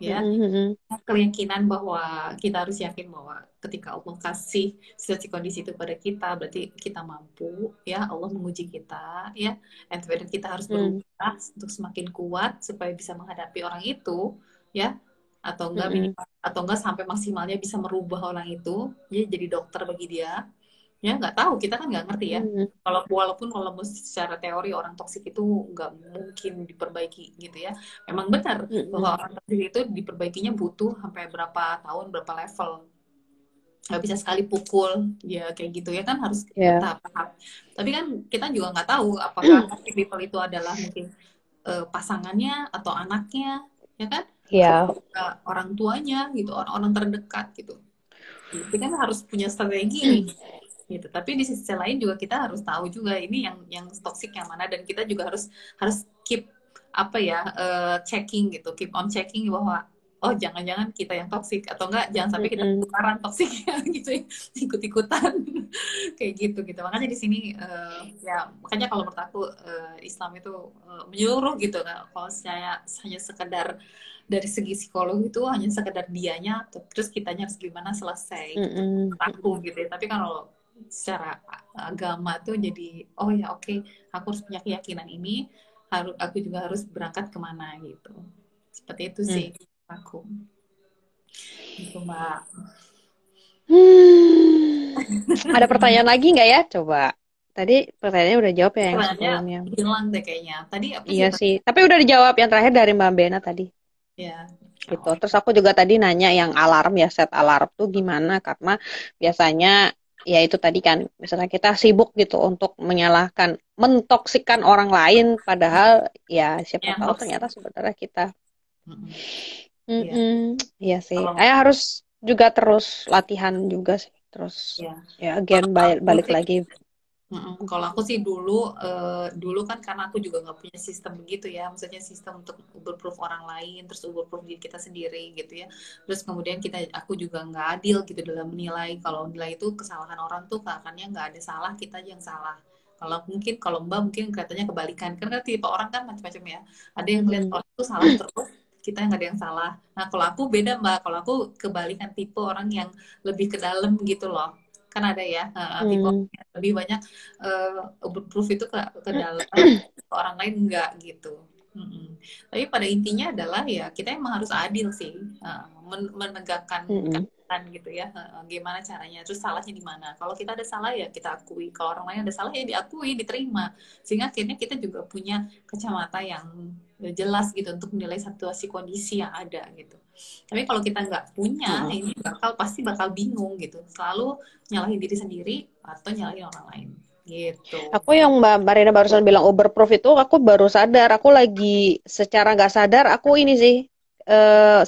ya. Mm-mm. keyakinan bahwa kita harus yakin bahwa ketika Allah kasih situasi kondisi itu pada kita berarti kita mampu ya. Allah menguji kita ya. And then kita harus Mm. berubah untuk semakin kuat supaya bisa menghadapi orang itu ya. Atau enggak minimal atau enggak sampai maksimalnya bisa merubah orang itu ya jadi dokter bagi dia ya nggak tahu kita kan nggak ngerti ya Mm-mm. kalau walaupun kalau secara teori orang toksik itu nggak mungkin diperbaiki gitu ya memang benar Mm-mm. bahwa orang toksik itu diperbaikinya butuh sampai berapa tahun berapa level nggak bisa sekali pukul ya kayak gitu ya kan harus Ya. bertahap tapi kan kita juga nggak tahu apakah toxic people itu adalah mungkin eh, pasangannya atau anaknya ya kan. Nggak orang tuanya gitu orang-orang terdekat gitu itu kan harus punya strategi nih gitu. Tapi di sisi lain juga kita harus tahu juga ini yang yang toxic yang mana dan kita juga harus harus keep apa ya eh, checking gitu. Keep on checking bahwa oh jangan-jangan kita yang toxic atau enggak jangan sampai kita tukaran toksiknya gitu ya ikut-ikutan. Kayak gitu gitu. Makanya di sini eh, ya makanya kalau menurut aku eh, Islam itu eh, menyuruh gitu kan kalau saya hanya sekedar dari segi psikologi itu hanya sekedar dianya terus kitanya harus gimana selesai Mm-mm. aku gitu ya. Tapi kalau secara agama tuh jadi oh ya oke aku harus punya keyakinan ini harus aku juga harus berangkat ke mana gitu seperti itu sih aku itu mbak Hmm. Ada pertanyaan lagi nggak ya? Coba. tadi pertanyaannya udah jawab ya yang sebelumnya. hilang deh kayaknya. Tadi apa sih? Iya sih, tapi udah dijawab yang terakhir dari Mbak Bena tadi. Ya. gitu. Terus aku juga tadi nanya yang alarm ya set alarm tuh gimana karena biasanya ya itu tadi kan misalnya kita sibuk gitu untuk menyalahkan mentoksikan orang lain padahal ya siapa Yang tahu toksik. ternyata sebenarnya kita Mm-mm. Mm-mm. Iya sih. Kalau- Saya harus juga terus latihan juga sih. Terus Iya. ya again balik, balik lagi. Mm-mm. Kalau aku sih dulu, eh, dulu kan karena aku juga nggak punya sistem begitu ya, maksudnya sistem untuk uber-proof orang lain, terus uber-proof diri kita sendiri gitu ya. Terus kemudian kita, aku juga nggak adil gitu dalam menilai. Kalau nilai itu kesalahan orang tuh kakaknya nggak ada salah, kita yang salah. Kalau mungkin kalau Mbak mungkin kelihatannya kebalikan, karena tipe orang kan macam-macam ya. Ada yang lihat Mhm. orang itu salah terus, kita nggak ada yang salah. Nah kalau aku beda Mbak, kalau aku kebalikan tipe orang yang lebih ke dalam gitu loh. Kan ada ya, tipe Hmm. lebih banyak uh, proof itu ke, ke dalam ke orang lain enggak gitu Mm-mm. tapi pada intinya adalah ya kita emang harus adil sih uh, men- menegakkan keadilan gitu ya Uh, gimana caranya terus salahnya di mana kalau kita ada salah ya kita akui kalau orang lain ada salah ya diakui diterima sehingga akhirnya kita juga punya kacamata yang jelas gitu untuk menilai situasi kondisi yang ada gitu tapi kalau kita nggak punya Mm. ini bakal pasti bakal bingung gitu selalu nyalahin diri sendiri atau nyalahin orang lain gitu Aku yang Mbak Marina barusan bilang overproof itu aku baru sadar. Aku lagi secara nggak sadar aku ini sih eh,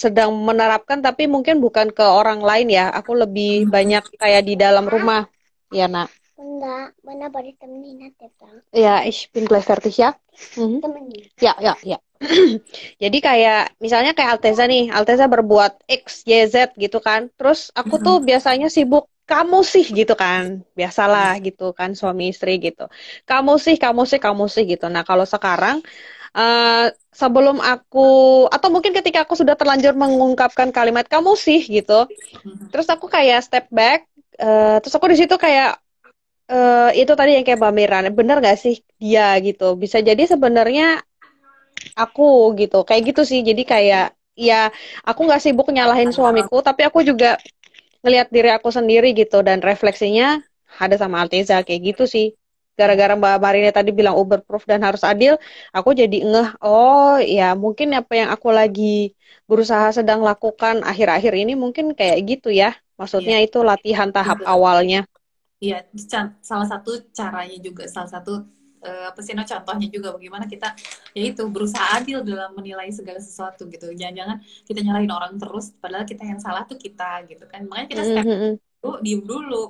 sedang menerapkan tapi mungkin bukan ke orang lain ya. Aku lebih banyak kayak di dalam rumah. Ya, nak. Baru temenin nanti bang. Ya, ich bin gleich fertig ya. Mhm. Temenin. Ya, ya, ya. Jadi kayak misalnya kayak Alteza nih, Alteza berbuat X, Y, Z gitu kan. Terus aku tuh biasanya sibuk kamu sih gitu kan. Biasalah gitu kan suami istri gitu. Kamu sih, kamu sih, kamu sih gitu. Nah, kalau sekarang eh sebelum aku atau mungkin ketika aku sudah terlanjur mengungkapkan kalimat kamu sih gitu, Mhm. terus aku kayak step back, eh, terus aku di situ kayak eh, itu tadi yang kayak Mbak Miran, bener gak sih dia gitu? Bisa jadi sebenarnya aku gitu, kayak gitu sih. Jadi kayak ya aku nggak sibuk nyalahin suamiku, tapi aku juga ngelihat diri aku sendiri gitu dan refleksinya ada sama Alteza kayak gitu sih. Gara-gara Mbak Marina tadi bilang overproof dan harus adil, aku jadi ngeh, oh ya mungkin apa yang aku lagi berusaha sedang lakukan akhir-akhir ini mungkin kayak gitu ya. Maksudnya itu latihan tahap Betul. awalnya. Iya, salah satu caranya juga, salah satu eh, apa sih no, contohnya juga bagaimana kita yaitu berusaha adil dalam menilai segala sesuatu gitu. Jangan-jangan kita nyalahin orang terus, padahal kita yang salah tuh kita gitu kan. Makanya kita step Mhm. dulu, diem dulu.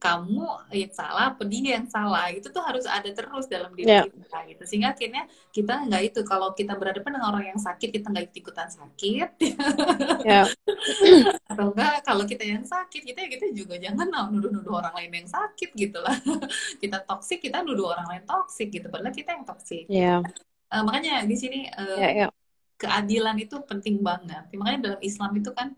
Kamu yang salah, apa dia yang salah? Itu tuh harus ada terus dalam diri Ya. kita gitu. Sehingga akhirnya kita nggak itu kalau kita berhadapan dengan orang yang sakit, kita nggak ikutan sakit. Ya. atau enggak kalau kita yang sakit kita kita juga jangan nuduh-nuduh orang lain yang sakit gitu lah kita toksik kita nuduh orang lain toksik gitu padahal kita yang toksik Ya, Eh, makanya di sini eh, ya, ya. keadilan itu penting banget makanya dalam Islam itu kan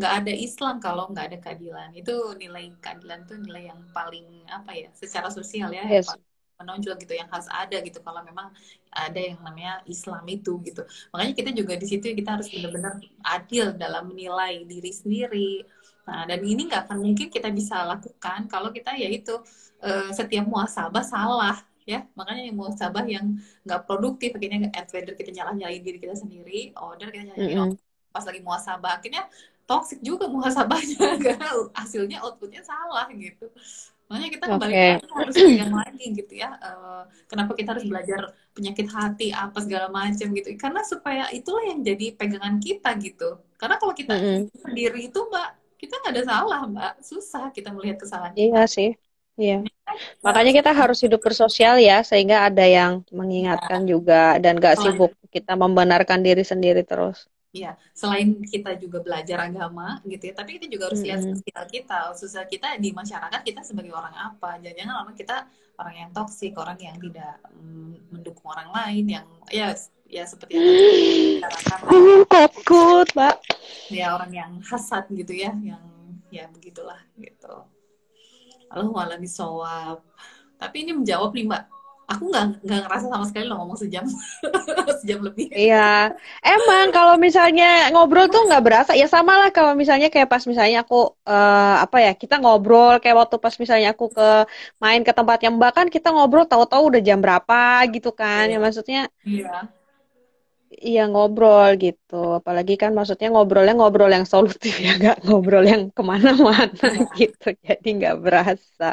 nggak ada Islam kalau nggak ada keadilan. Itu nilai keadilan itu nilai yang paling apa ya secara sosial ya Yes. menonjol gitu yang harus ada gitu. Kalau memang ada yang namanya Islam itu gitu. Makanya kita juga di situ kita harus benar-benar adil dalam menilai diri sendiri. Nah dan ini nggak akan mungkin kita bisa lakukan kalau kita yaitu eh, setiap muasabah salah ya. Makanya yang muasabah yang nggak produktif akhirnya whether kita nyalah nyalahin diri kita sendiri order kita nyalahin Mm-mm. orang pas lagi muasabah akhirnya toxic juga muhasabahnya karena hasilnya outputnya salah gitu. Makanya kita kembali lagi harus pegang lagi gitu ya. Eh, kenapa kita harus belajar penyakit hati apa segala macam gitu. Karena supaya itulah yang jadi pegangan kita gitu. Karena kalau kita Mm-mm. sendiri itu mbak kita nggak ada salah mbak. Susah kita melihat kesalahan kita. Iya sih. Iya. Makanya kita harus hidup bersosial ya, sehingga ada yang mengingatkan juga dan gak sibuk kita membenarkan diri sendiri terus. Iya, selain kita juga belajar agama gitu ya, tapi kita juga harus lihat Mm-mm. sosial kita, sosial kita di masyarakat kita sebagai orang apa. Jangan-jangan orang kita orang yang toksik, orang yang tidak mm, mendukung orang lain, yang ya ya seperti yang dikatakan, takut, Mbak. ya orang yang hasad gitu ya, yang ya begitulah gitu. Lalu malah disowab. Tapi ini menjawab nih Mbak, aku nggak nggak ngerasa sama sekali lo ngomong sejam sejam lebih Iya, emang kalau misalnya ngobrol tuh nggak berasa. Ya sama lah kalau misalnya kayak pas misalnya aku eh, apa ya kita ngobrol kayak waktu pas misalnya aku ke main ke tempatnya Mbak kan kita ngobrol tahu-tahu udah jam berapa gitu kan. Ya maksudnya iya iya ngobrol gitu. Apalagi kan maksudnya ngobrolnya ngobrol yang solutif ya, nggak ngobrol yang ke mana-mana iya gitu. Jadi nggak berasa.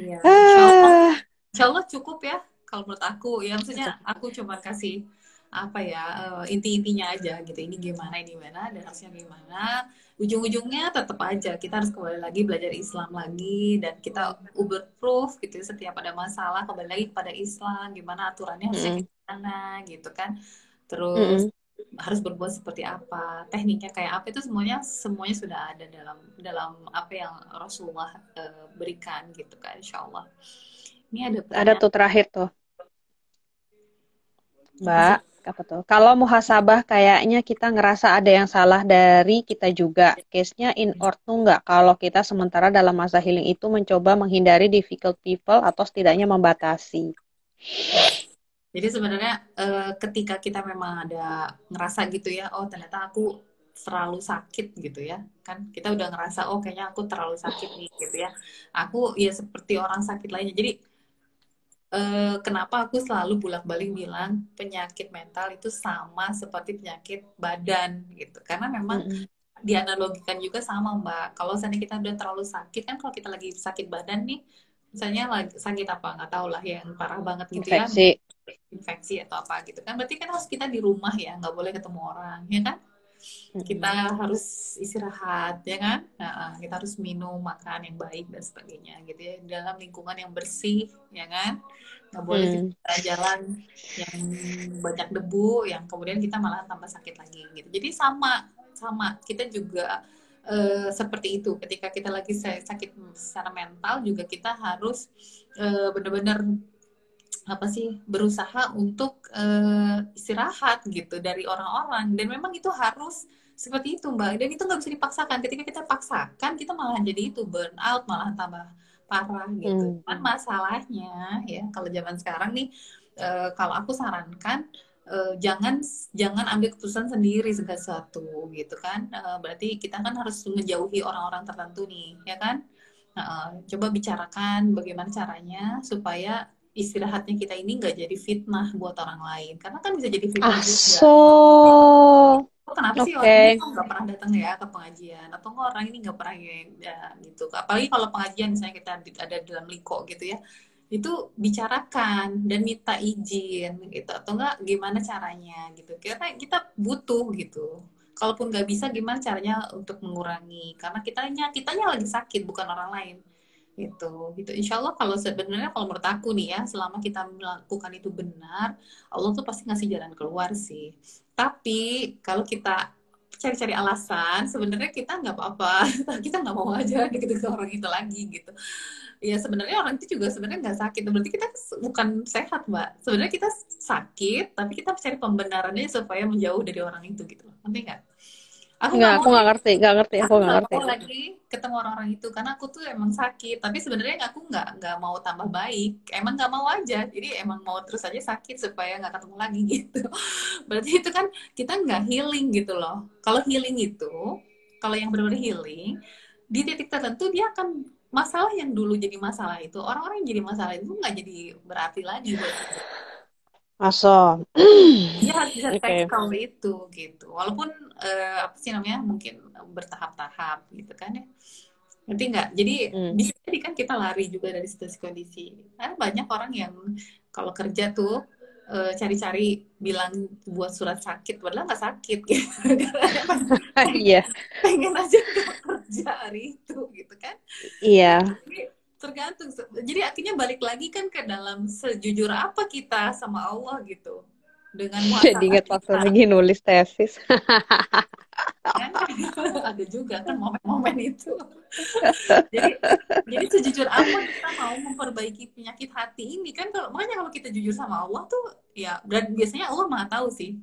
iya Allah Ah, insya Allah cukup ya kalau menurut aku. Ya maksudnya aku cuma kasih apa ya eh, inti-intinya aja gitu. Ini gimana ini gimana dan harusnya gimana. Ujung-ujungnya tetap aja kita harus kembali lagi belajar Islam lagi dan kita uber proof gitu setiap ada masalah kembali lagi pada Islam gimana aturannya harusnya mm-mm, gimana gitu kan. Terus mm-mm. harus berbuat seperti apa tekniknya kayak apa itu semuanya semuanya sudah ada dalam dalam apa yang Rasulullah eh, berikan gitu kan Insya Allah ini ada Ada pertanyaan tuh terakhir tuh, Mbak. Apa tuh? Kalau muhasabah kayaknya kita ngerasa ada yang salah dari kita juga. Case-nya in or nggak kalau kita sementara dalam masa healing itu mencoba menghindari difficult people atau setidaknya membatasi. Jadi sebenarnya eh, ketika kita memang ada ngerasa gitu ya, oh ternyata aku terlalu sakit gitu ya, kan kita udah ngerasa oh kayaknya aku terlalu sakit nih gitu ya. Aku ya seperti orang sakit lainnya. Jadi eh, kenapa aku selalu bolak-balik bilang penyakit mental itu sama seperti penyakit badan gitu. Karena memang Mm-mm. dianalogikan juga sama Mbak. Kalau misalnya kita udah terlalu sakit kan kalau kita lagi sakit badan nih, misalnya lagi sakit apa nggak tahu lah yang parah banget gitu ya, Infeksi. infeksi atau apa gitu kan. Berarti kan harus kita di rumah ya, nggak boleh ketemu orang, ya kan? Kita harus istirahat, ya kan? Nah, kita harus minum, makan yang baik dan sebagainya gitu ya. Dalam lingkungan yang bersih, ya kan? Nggak boleh Hmm. kita jalan yang banyak debu, yang kemudian kita malah tambah sakit lagi gitu. Jadi sama, sama. Kita juga eh, seperti itu. Ketika kita lagi sa- sakit secara mental juga kita harus eh, benar-benar apa sih berusaha untuk eh, istirahat gitu dari orang-orang. Dan memang itu harus seperti itu mbak. Dan itu nggak bisa dipaksakan. Ketika kita paksakan kita malah jadi itu burn out malah tambah parah gitu. Hmm. kan masalahnya ya kalau zaman sekarang nih eh, kalau aku sarankan eh, jangan jangan ambil keputusan sendiri segala sesuatu gitu kan. Eh, berarti kita kan harus menjauhi orang-orang tertentu nih ya kan? Nah, coba bicarakan bagaimana caranya supaya istirahatnya kita ini nggak jadi fitnah buat orang lain. Karena kan bisa jadi fitnah juga. Aso. oh, kenapa sih Oke. orang ini nggak pernah datang ya ke pengajian? Atau nggak orang ini nggak pernah ya, gitu. Apalagi kalau pengajian misalnya kita ada dalam liko gitu ya itu bicarakan dan minta izin gitu. Atau enggak gimana caranya gitu. Karena kita butuh gitu. Kalaupun nggak bisa gimana caranya untuk mengurangi? Karena kitanya kitanya lagi sakit bukan orang lain gitu gitu. Insya Allah kalau sebenarnya kalau menurut aku nih ya selama kita melakukan itu benar Allah tuh pasti ngasih jalan keluar sih. Tapi kalau kita cari-cari alasan sebenarnya kita nggak apa-apa. Kita nggak mau aja gitu ke orang itu lagi gitu. Ya sebenarnya orang itu juga sebenarnya nggak sakit. Berarti kita bukan sehat mbak. Sebenarnya kita sakit tapi kita cari pembenarannya supaya menjauh dari orang itu gitu. Nanti nggak aku Nggak, aku nggak ngerti, nggak ngerti, aku nggak ngerti. lagi ketemu orang-orang itu karena aku tuh emang sakit. Tapi sebenarnya aku nggak nggak mau tambah baik. Emang nggak mau aja. Jadi emang mau terus aja sakit supaya nggak ketemu lagi gitu. Berarti itu kan kita nggak healing gitu loh. Kalau healing itu kalau yang benar-benar healing di titik tertentu dia akan masalah yang dulu jadi masalah itu orang-orang yang jadi masalah itu nggak jadi berarti lagi buat. Aso. dia harus bisa Oke. tackle itu gitu walaupun eh, apa sih namanya mungkin bertahap-tahap gitu kan ya ngerti nggak jadi Hmm. bisa jadi kan kita lari juga dari situasi kondisi karena banyak orang yang kalau kerja tuh eh, cari-cari bilang buat surat sakit padahal nggak sakit gitu Iya, pengen aja kerja hari itu gitu kan iya. jadi tergantung. Jadi akhirnya balik lagi kan ke dalam sejujur apa kita sama Allah gitu. Dengan Jadi ingat waktu lagi nulis tesis. kan? Ada juga kan momen-momen itu. Jadi jadi sejujur apa kita mau memperbaiki penyakit hati ini? Kan kalau makanya kalau kita jujur sama Allah tuh ya dan biasanya Allah maha tahu sih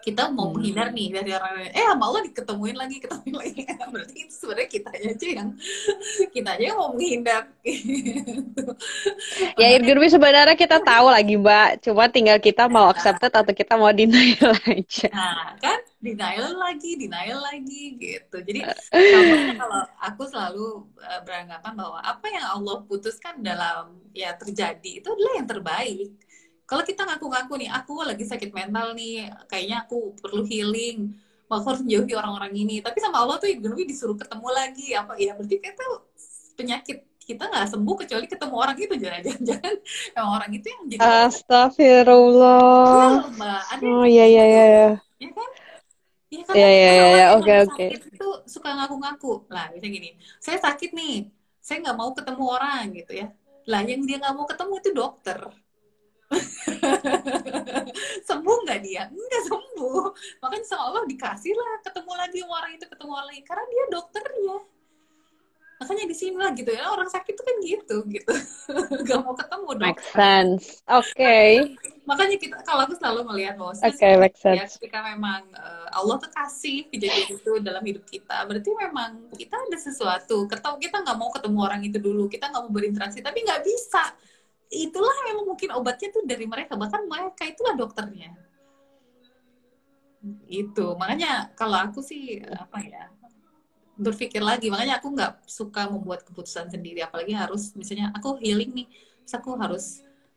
kita mau Hmm. menghindar nih dari orang lain eh sama Allah diketemuin lagi ketemuin lagi berarti itu sebenarnya kita aja yang kita aja yang mau menghindar ya Irgun sebenarnya kita tahu lagi Mbak, cuma tinggal kita mau accepted atau kita mau denial aja. Nah, kan denial lagi, denial lagi gitu. Jadi kalau, kalau aku selalu uh, beranggapan bahwa apa yang Allah putuskan dalam ya terjadi itu adalah yang terbaik. Kalau kita ngaku-ngaku nih, aku lagi sakit mental nih, kayaknya aku perlu healing, aku harus jauhi orang-orang ini. Tapi sama Allah tuh Irgun disuruh ketemu lagi, apa ya berarti kita penyakit kita nggak sembuh kecuali ketemu orang itu jangan-jangan emang orang itu yang jadi Astagfirullah. Iya, Mbak. Ada oh iya iya iya. Ya kan? Ya kan? Iya iya iya orang oke oke. sakit itu suka ngaku-ngaku. Lah, bisa gini. Saya sakit nih. Saya nggak mau ketemu orang gitu ya. Lah, yang dia nggak mau ketemu itu dokter. sembuh nggak dia? Nggak sembuh. Makanya sama Allah dikasih lah ketemu lagi orang itu ketemu orang lagi karena dia dokternya makanya di sini lah gitu ya orang sakit tuh kan gitu gitu gak mau ketemu dong Make sense. Oke. makanya kita kalau aku selalu melihat bahwa Oke, make ya sense. ketika memang uh, Allah tuh kasih kejadian itu dalam hidup kita berarti memang kita ada sesuatu ketemu kita nggak mau ketemu orang itu dulu kita nggak mau berinteraksi tapi nggak bisa itulah memang mungkin obatnya tuh dari mereka. Bahkan mereka itulah dokternya. Itu makanya kalau aku sih apa ya berpikir lagi. Makanya aku nggak suka membuat keputusan sendiri. Apalagi harus misalnya aku healing nih. Terus aku harus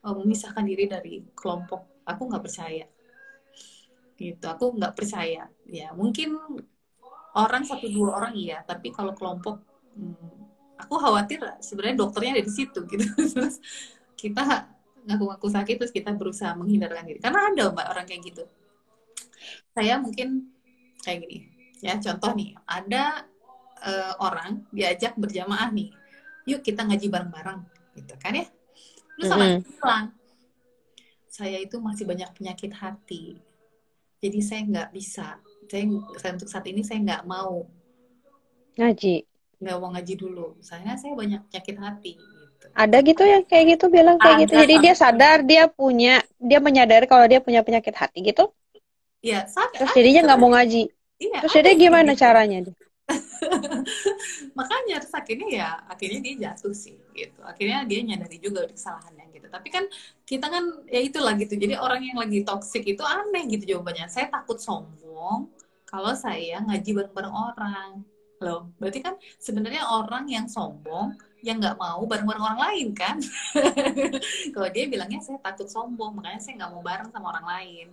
uh, memisahkan diri dari kelompok. Aku nggak percaya. Gitu. Aku nggak percaya. Ya mungkin orang satu dua orang iya. Tapi kalau kelompok hmm, aku khawatir sebenarnya dokternya ada di situ gitu kita ngaku-ngaku sakit terus kita berusaha menghindarkan diri karena ada mbak orang kayak gitu saya mungkin kayak gini ya contoh nih ada uh, orang diajak berjamaah nih, yuk kita ngaji bareng-bareng, gitu kan ya? Terus sama mm -hmm. bilang, saya itu masih banyak penyakit hati, jadi saya nggak bisa, saya, saya untuk saat ini saya nggak mau ngaji, nggak mau ngaji dulu, saya saya banyak penyakit hati. Ada gitu yang kayak gitu bilang kayak gitu, jadi dia sadar dia punya, dia menyadari kalau dia punya penyakit hati gitu? Iya, sadar. Terus jadinya nggak mau ngaji. Iya, Terus jadi gimana gitu. caranya dia? makanya terus akhirnya ya akhirnya dia jatuh sih gitu akhirnya dia nyadari juga kesalahannya gitu tapi kan kita kan ya itulah gitu jadi orang yang lagi toxic itu aneh gitu jawabannya saya takut sombong kalau saya ngaji bareng-bareng orang loh berarti kan sebenarnya orang yang sombong yang nggak mau bareng-bareng orang lain kan kalau dia bilangnya saya takut sombong makanya saya nggak mau bareng sama orang lain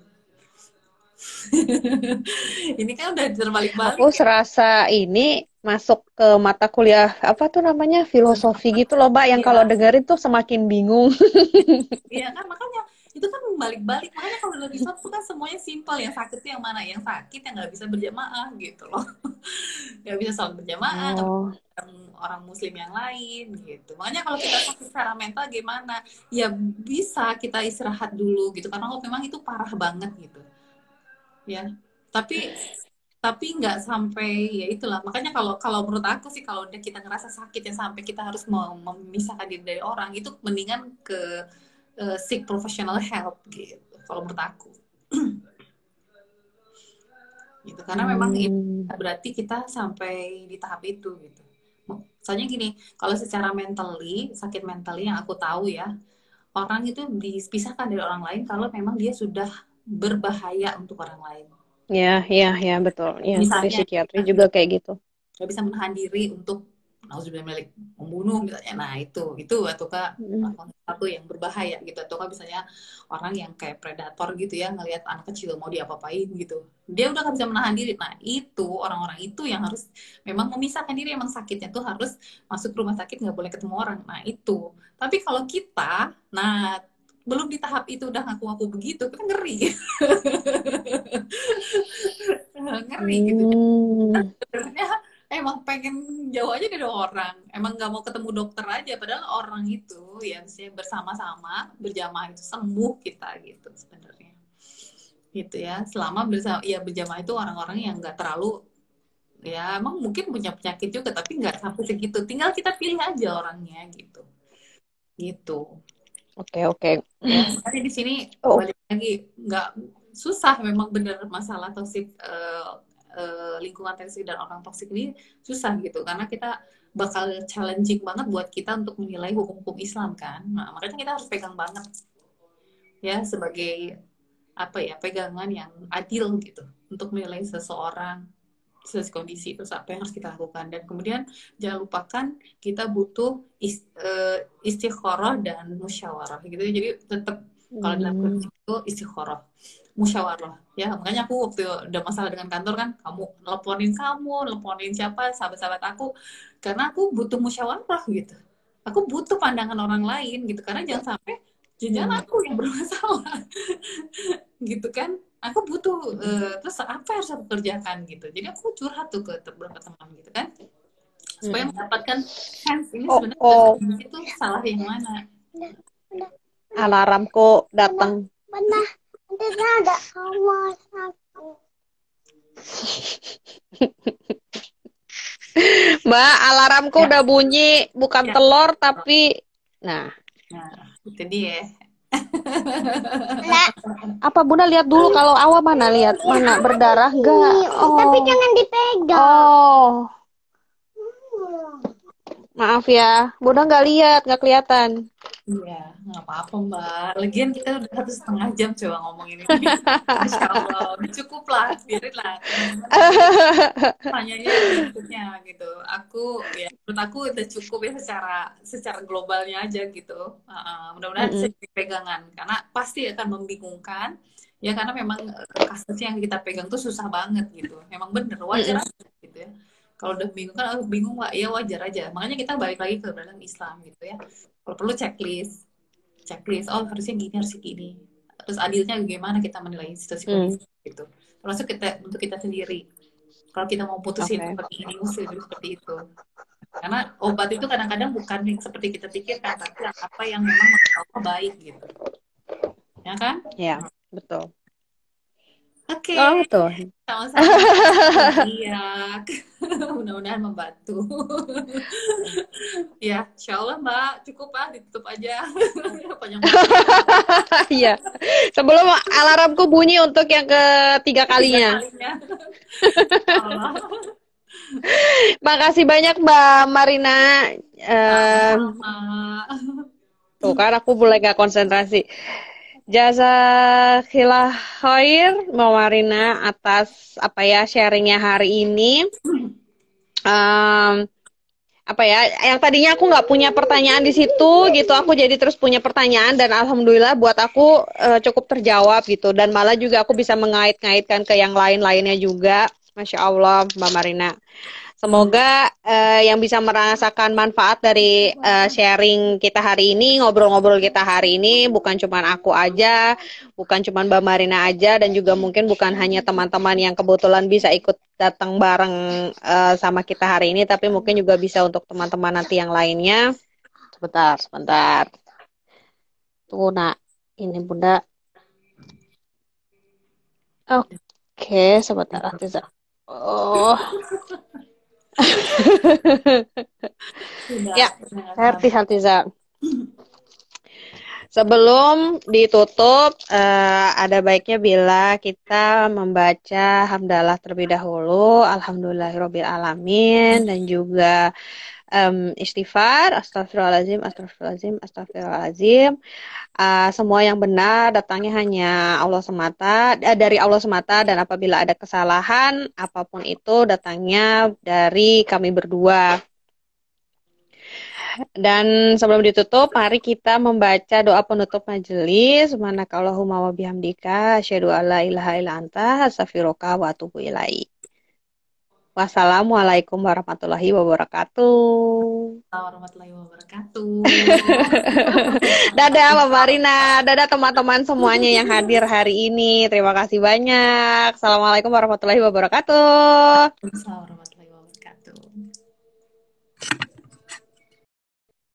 ini kan udah terbalik-balik. Aku ya? serasa ini masuk ke mata kuliah apa tuh namanya filosofi gitu loh, Mbak. Yang ya. kalau dengerin tuh semakin bingung. Iya kan makanya itu kan balik-balik. Makanya kalau Islam tuh kan semuanya simpel. Yang sakit itu yang mana? Yang sakit yang nggak bisa berjamaah gitu loh. Nggak bisa sholat berjamaah oh. orang, orang muslim yang lain gitu. Makanya kalau kita sakit secara mental gimana? Ya bisa kita istirahat dulu gitu. Karena kalau memang itu parah banget gitu. Ya. Tapi tapi nggak sampai ya itulah. Makanya kalau kalau menurut aku sih kalau udah kita ngerasa sakit ya sampai kita harus memisahkan diri dari orang itu mendingan ke uh, seek professional help gitu kalau menurut aku gitu karena hmm. memang itu berarti kita sampai di tahap itu gitu soalnya gini kalau secara mentally sakit mentally yang aku tahu ya orang itu dipisahkan dari orang lain kalau memang dia sudah berbahaya untuk orang lain. Ya, ya, ya betul. Ya, Misalnya, psikiatri juga kayak gitu. Gak bisa menahan diri untuk nauzubillah milik membunuh misalnya. Nah, itu itu atau kak hmm. satu yang berbahaya gitu atau kak misalnya orang yang kayak predator gitu ya ngelihat anak kecil mau diapa-apain gitu. Dia udah gak bisa menahan diri. Nah, itu orang-orang itu yang harus memang memisahkan diri emang sakitnya tuh harus masuk rumah sakit nggak boleh ketemu orang. Nah, itu. Tapi kalau kita, nah belum di tahap itu udah ngaku-ngaku begitu kita ngeri ngeri gitu hmm. sebenarnya emang pengen jauh aja dari orang. Emang nggak mau ketemu dokter aja padahal orang itu ya misalnya bersama-sama berjamaah itu sembuh kita gitu sebenarnya. Gitu ya selama bersama ya berjamaah itu orang-orang yang nggak terlalu ya emang mungkin punya penyakit juga tapi nggak sampai segitu. Tinggal kita pilih aja orangnya gitu. Gitu. Oke oke. Ya, di sini oh. balik lagi. Nggak susah memang bener masalah toxic uh, uh, lingkungan toxic dan orang toxic ini susah gitu karena kita bakal challenging banget buat kita untuk menilai hukum-hukum Islam kan. Nah, makanya kita harus pegang banget ya sebagai apa ya pegangan yang adil gitu untuk menilai seseorang sesuai kondisi terus apa yang harus kita lakukan dan kemudian jangan lupakan kita butuh ist, uh, istikharah dan musyawarah gitu jadi tetap kalau dalam Hmm. itu istikharah musyawarah ya makanya aku waktu udah masalah dengan kantor kan kamu teleponin kamu teleponin siapa sahabat-sahabat aku. Karena aku butuh musyawarah gitu. Aku butuh pandangan orang lain gitu. Karena jangan sampai jangan aku yang bermasalah. Gitu kan. Aku butuh eh, terus apa yang harus aku kerjakan gitu. Jadi aku curhat tuh ke beberapa teman gitu kan. Supaya Hmm. mendapatkan sense ini Oh, sebenarnya oh. itu salah yang mana? Alarmku datang. Benar. Nanti ada satu. Mbak, alarmku Ya. udah bunyi, bukan Ya. telur tapi nah, nah itu dia Lah, apa Bunda lihat dulu kalau awal mana lihat mana berdarah enggak? ini. Tapi Oh. jangan dipegang. Oh, maaf ya. Bunda nggak lihat, nggak kelihatan. Iya, nggak apa-apa Mbak. Lagian kita udah satu setengah jam coba ngomongin ini. Insya Allah, udah cukup lah, biarin lah. Tanyanya berikutnya gitu. Aku ya, menurut aku udah cukup ya secara secara globalnya aja gitu. Uh, mudah-mudahan bisa Mm-mm. jadi pegangan karena pasti akan membingungkan. Ya karena memang eh, kasusnya yang kita pegang tuh susah banget gitu. Memang bener wajar Mm-mm. aja gitu ya. Kalau udah bingung kan, oh, bingung Pak, ya wajar aja. Makanya kita balik lagi ke dalam Islam gitu ya kalau perlu checklist. Checklist oh harusnya gini harusnya gini. Terus adilnya gimana kita menilai situasi Hmm. gitu. Termasuk kita untuk kita sendiri. Kalau kita mau putusin Oke. seperti ini mesti seperti itu. Karena obat itu kadang-kadang bukan yang seperti kita pikirkan tapi apa yang memang baik gitu. Ya kan? Ya, betul. Oke Oh, betul. sama-sama iya mudah-mudahan membantu ya insya Allah mbak cukup lah ditutup aja panjang Iya. Sebelum alarmku bunyi untuk yang ketiga kalinya. kalinya Allah. Makasih banyak Mbak Marina. Sama. tuh kan aku mulai gak konsentrasi. Jasa khair Mbak Marina atas apa ya sharingnya hari ini. Em, apa ya yang tadinya aku nggak punya pertanyaan di situ gitu aku jadi terus punya pertanyaan dan alhamdulillah buat aku eh, cukup terjawab gitu. Dan malah juga aku bisa mengait-ngaitkan ke yang lain-lainnya juga. Masya Allah Mbak Marina semoga eh, yang bisa merasakan manfaat dari eh, sharing kita hari ini ngobrol-ngobrol kita hari ini bukan cuma aku aja bukan cuma Mbak Marina aja dan juga mungkin bukan hanya teman-teman yang kebetulan bisa ikut datang bareng eh, sama kita hari ini, tapi mungkin juga bisa untuk teman-teman nanti yang lainnya. Sebentar, sebentar. Tuh, nak, ini Bunda. Oke, sebentar, Atiza. Oh, Ya. Herti Hatiza. Sebelum ditutup, eh, ada baiknya bila kita membaca hamdalah terlebih dahulu, alhamdulillahirabbil alamin dan juga em, istighfar, astagfirullahaladzim, astagfirullahaladzim, astagfirullahaladzim. Ah, semua yang benar datangnya hanya Allah semata, eh, dari Allah semata dan apabila ada kesalahan apa pun itu datangnya dari kami berdua. Dan sebelum ditutup, mari kita membaca doa penutup majelis. Subhanakallahumma wa bihamdika, asyhadu an la ilaha illa anta, astaghfiruka wa atubu ilaik. Wassalamualaikum warahmatullahi wabarakatuh. warahmatullahi wabarakatuh. Dadah Mbak Marina, dadah teman-teman semuanya yang hadir hari ini. Terima kasih banyak. Assalamualaikum warahmatullahi wabarakatuh. Assalamualaikum